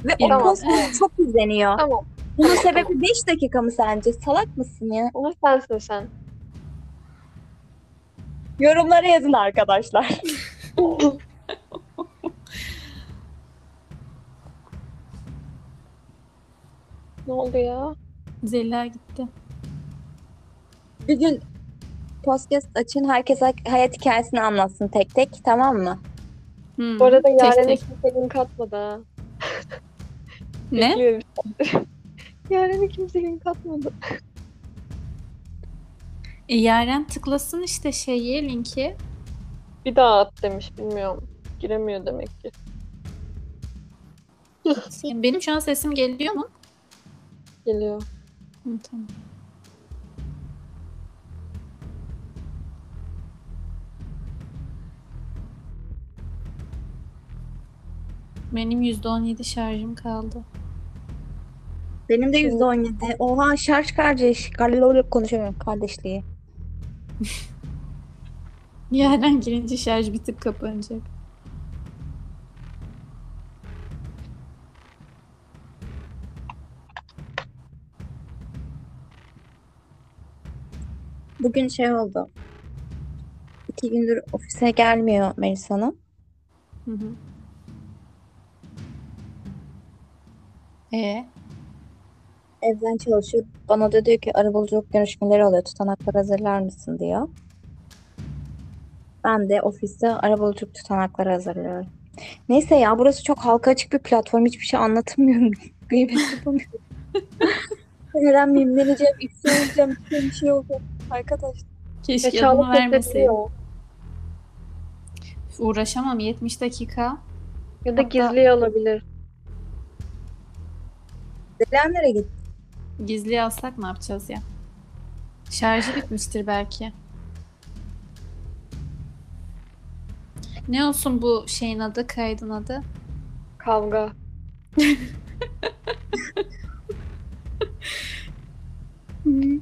Ve o Tamam. çok izleniyor. Tamam. Bunun sebebi 5 dakika mı sence? Salak mısın ya? Ama sensin sen. Yorumlara yazın arkadaşlar. Ne oldu ya? Zella gitti. Bir gün podcast açın. Herkes hay- hayat hikayesini anlatsın tek tek. Tamam mı? Hmm, Bu arada tek Yaren'e tek. kimse link atmadı ha. Ne? Yaren'e kimse link atmadı. E, Yaren tıklasın işte şeyi linki. Bir daha at demiş bilmiyorum. Giremiyor demek ki. Benim şu an sesim geliyor mu? Geliyor. Hı, tamam. Benim %17 şarjım kaldı. Benim de %17. Oha şarj kardeş. Kardeşliği konuşamıyorum. Kardeşliği. Yerden girince şarj bitip kapanacak. Bugün şey oldu. İki gündür ofise gelmiyor Melis Hanım. Hı hı. E Evden çalışıyor. Bana da diyor ki arabuluculuk görüşmeleri oluyor. Tutanaklar hazırlar mısın diyor. Ben de ofiste arabuluculuk tutanakları hazırlıyorum. Neyse ya burası çok halka açık bir platform. Hiçbir şey anlatamıyorum. Gıybet yapamıyorum. Neden mimleneceğim, ifşa bir şey olacak. Arkadaşlar. keşke Ya adını vermeseydim. Uğraşamam 70 dakika. Ya da Hatta- gizli olabilir. Delen nereye gitti? Gizli alsak ne yapacağız ya? Şarjı bitmiştir belki. Ne olsun bu şeyin adı, kaydın adı? Kavga.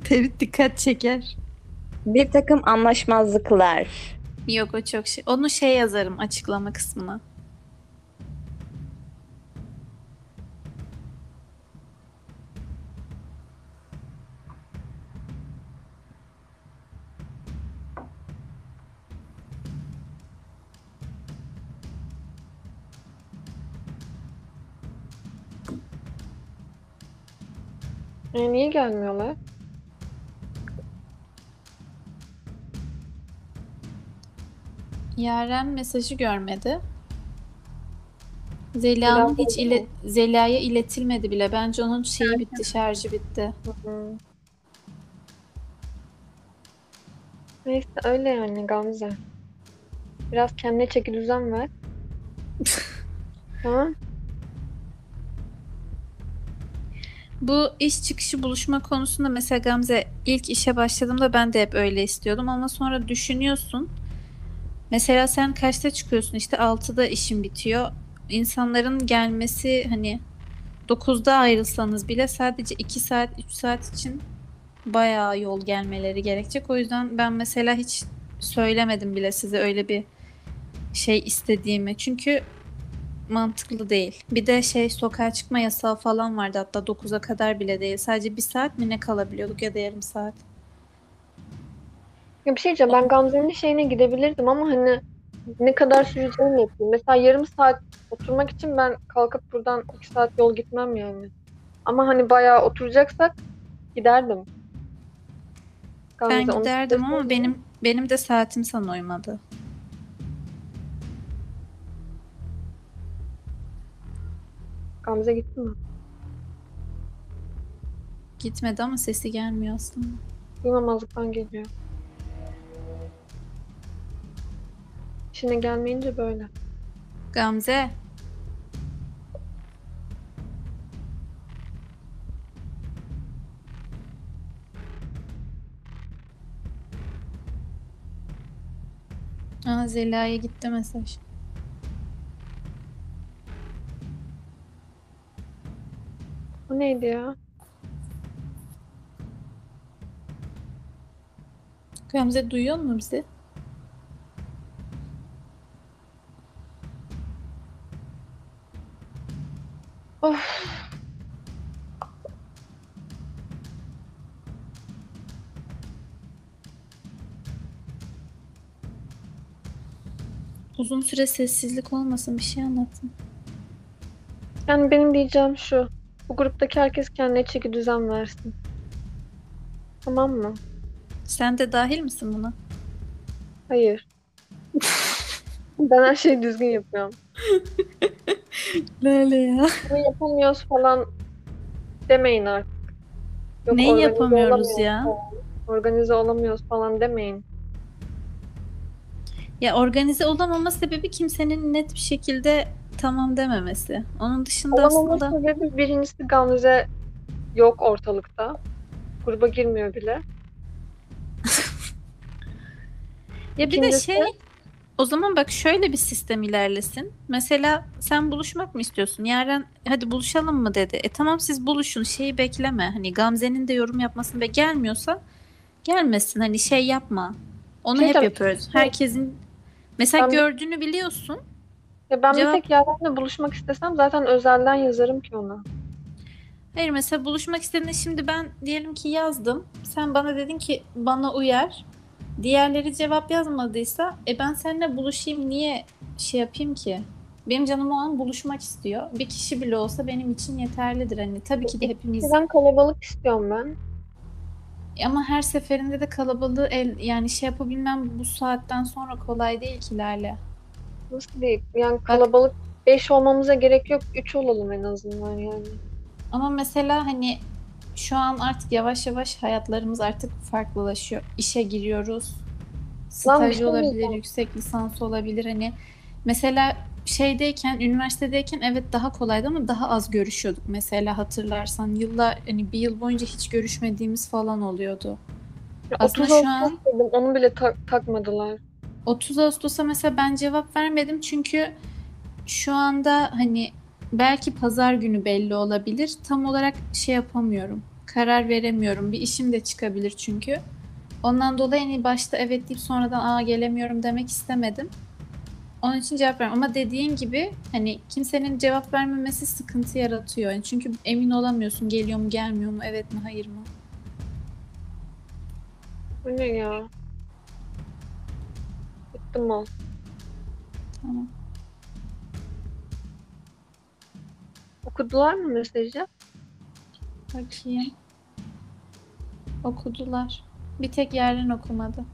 Tevit dikkat çeker. Bir takım anlaşmazlıklar. Yok o çok şey. Onu şey yazarım açıklama kısmına. E, niye gelmiyorlar? Yaren mesajı görmedi. Zeliha'nın Zelih hiç ile? Zeliha'ya iletilmedi bile. Bence onun şeyi bitti, şarjı bitti. Hı. Neyse öyle yani Gamze. Biraz kendine çeki düzen ver. Tamam. Bu iş çıkışı buluşma konusunda mesela Gamze ilk işe başladığımda ben de hep öyle istiyordum ama sonra düşünüyorsun. Mesela sen kaçta çıkıyorsun işte 6'da işin bitiyor. İnsanların gelmesi hani 9'da ayrılsanız bile sadece 2 saat 3 saat için bayağı yol gelmeleri gerekecek. O yüzden ben mesela hiç söylemedim bile size öyle bir şey istediğimi. Çünkü mantıklı değil. Bir de şey sokağa çıkma yasağı falan vardı hatta 9'a kadar bile değil. Sadece bir saat mi ne kalabiliyorduk ya da yarım saat. Ya bir şey diyeceğim. Ben Gamze'nin şeyine gidebilirdim ama hani ne kadar süreceğini yapayım. Mesela yarım saat oturmak için ben kalkıp buradan iki saat yol gitmem yani. Ama hani bayağı oturacaksak giderdim. Gamze, Ben onu giderdim ama benim benim de saatim sana uymadı. Gamze gitti mi? Gitmedi ama sesi gelmiyor aslında. Duymamazlıktan geliyor. İşine gelmeyince böyle. Gamze. Aa Zeliha'ya gitti mesaj. O neydi ya? Gamze duyuyor mu bizi? Of. Uzun süre sessizlik olmasın bir şey anlatın. Yani benim diyeceğim şu. Bu gruptaki herkes kendine çeki düzen versin. Tamam mı? Sen de dahil misin buna? Hayır. ben her şeyi düzgün yapıyorum. Lale ya. Bunu yapamıyoruz falan demeyin artık. Yok, Neyi organize yapamıyoruz olamıyoruz ya? falan. Organize olamıyoruz falan demeyin. Ya organize olamama sebebi kimsenin net bir şekilde tamam dememesi. Onun dışında Olamama aslında sebebi birincisi Gamze yok ortalıkta. Gruba girmiyor bile. ya bir de İkincisi- şey o zaman bak şöyle bir sistem ilerlesin. Mesela sen buluşmak mı istiyorsun? Yarın hadi buluşalım mı dedi. E tamam siz buluşun şeyi bekleme. Hani Gamze'nin de yorum yapmasını ve gelmiyorsa gelmesin. Hani şey yapma. Onu Şey hep tabii- yapıyoruz. Herkesin mesela Ben- gördüğünü biliyorsun. Ya ben Cevap- bir tek Yaren'le buluşmak istesem zaten özelden yazarım ki ona. Hayır mesela buluşmak istediğinde şimdi ben diyelim ki yazdım. Sen bana dedin ki bana uyar. Diğerleri cevap yazmadıysa e ben seninle buluşayım niye şey yapayım ki? Benim canım o an buluşmak istiyor. Bir kişi bile olsa benim için yeterlidir. Hani tabii ki de hepimiz Neden kalabalık istiyorum ben? ama her seferinde de kalabalığı el yani şey yapabilmem bu saatten sonra kolay değil ki Lale. Nasıl değil? Yani kalabalık 5 olmamıza gerek yok. 3 olalım en azından yani. Ama mesela hani şu an artık yavaş yavaş hayatlarımız artık farklılaşıyor. İşe giriyoruz. Staj şey olabilir, yüksek lisans olabilir. Hani mesela şeydeyken, üniversitedeyken evet daha kolaydı ama daha az görüşüyorduk. Mesela hatırlarsan yıllar hani bir yıl boyunca hiç görüşmediğimiz falan oluyordu. Ya Aslında 30 şu an- dedim, onu bile tak- takmadılar. 30 Ağustos'a mesela ben cevap vermedim çünkü şu anda hani belki pazar günü belli olabilir. Tam olarak şey yapamıyorum. Karar veremiyorum. Bir işim de çıkabilir çünkü. Ondan dolayı hani başta evet deyip sonradan aa gelemiyorum demek istemedim. Onun için cevap vermem. Ama dediğin gibi hani kimsenin cevap vermemesi sıkıntı yaratıyor. Yani çünkü emin olamıyorsun geliyor mu gelmiyor mu evet mi hayır mı. Bu ne ya? Bıktım ol. Tamam. Okudular mı mesajı? Bakayım. Okudular. Bir tek yerden okumadı.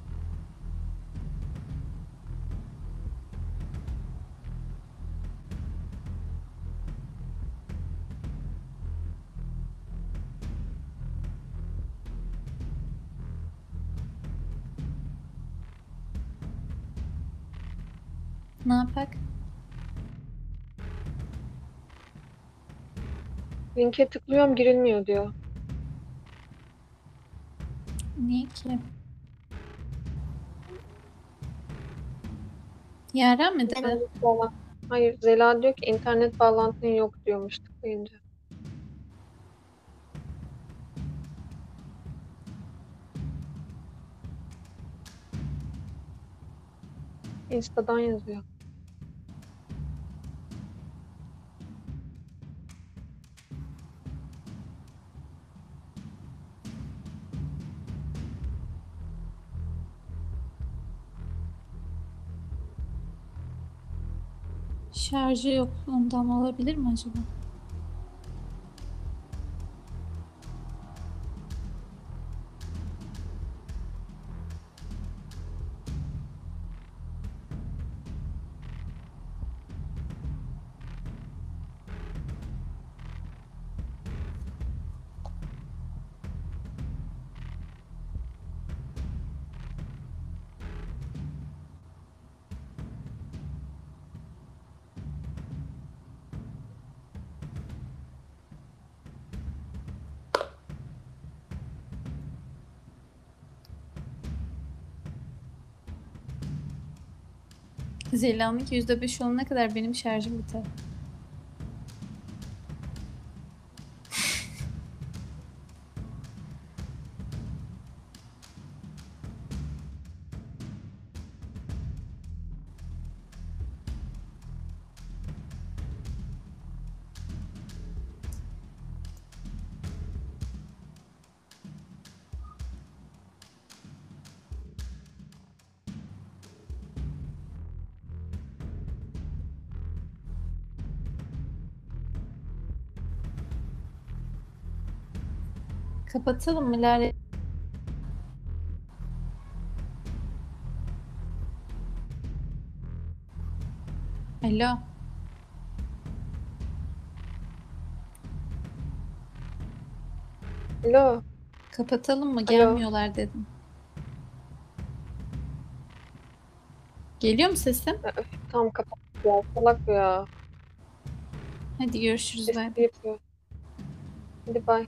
Ne yapak? Linke tıklıyorum girilmiyor diyor. Niye ki? Yaren mi dedi? İnternet bağlan- Hayır Zela diyor ki internet bağlantın yok diyormuş tıklayınca. Insta'dan yazıyor. Şarjı yok. Ondan olabilir mi acaba? Zela'nınki %5 olana kadar benim şarjım biter. Kapatalım mı Lale? Alo. Alo. Kapatalım mı? Gelmiyorlar dedim. Geliyor mu sesim? Tam kapat ya. Salak ya. Hadi görüşürüz. Espri yapıyor. Hadi bay.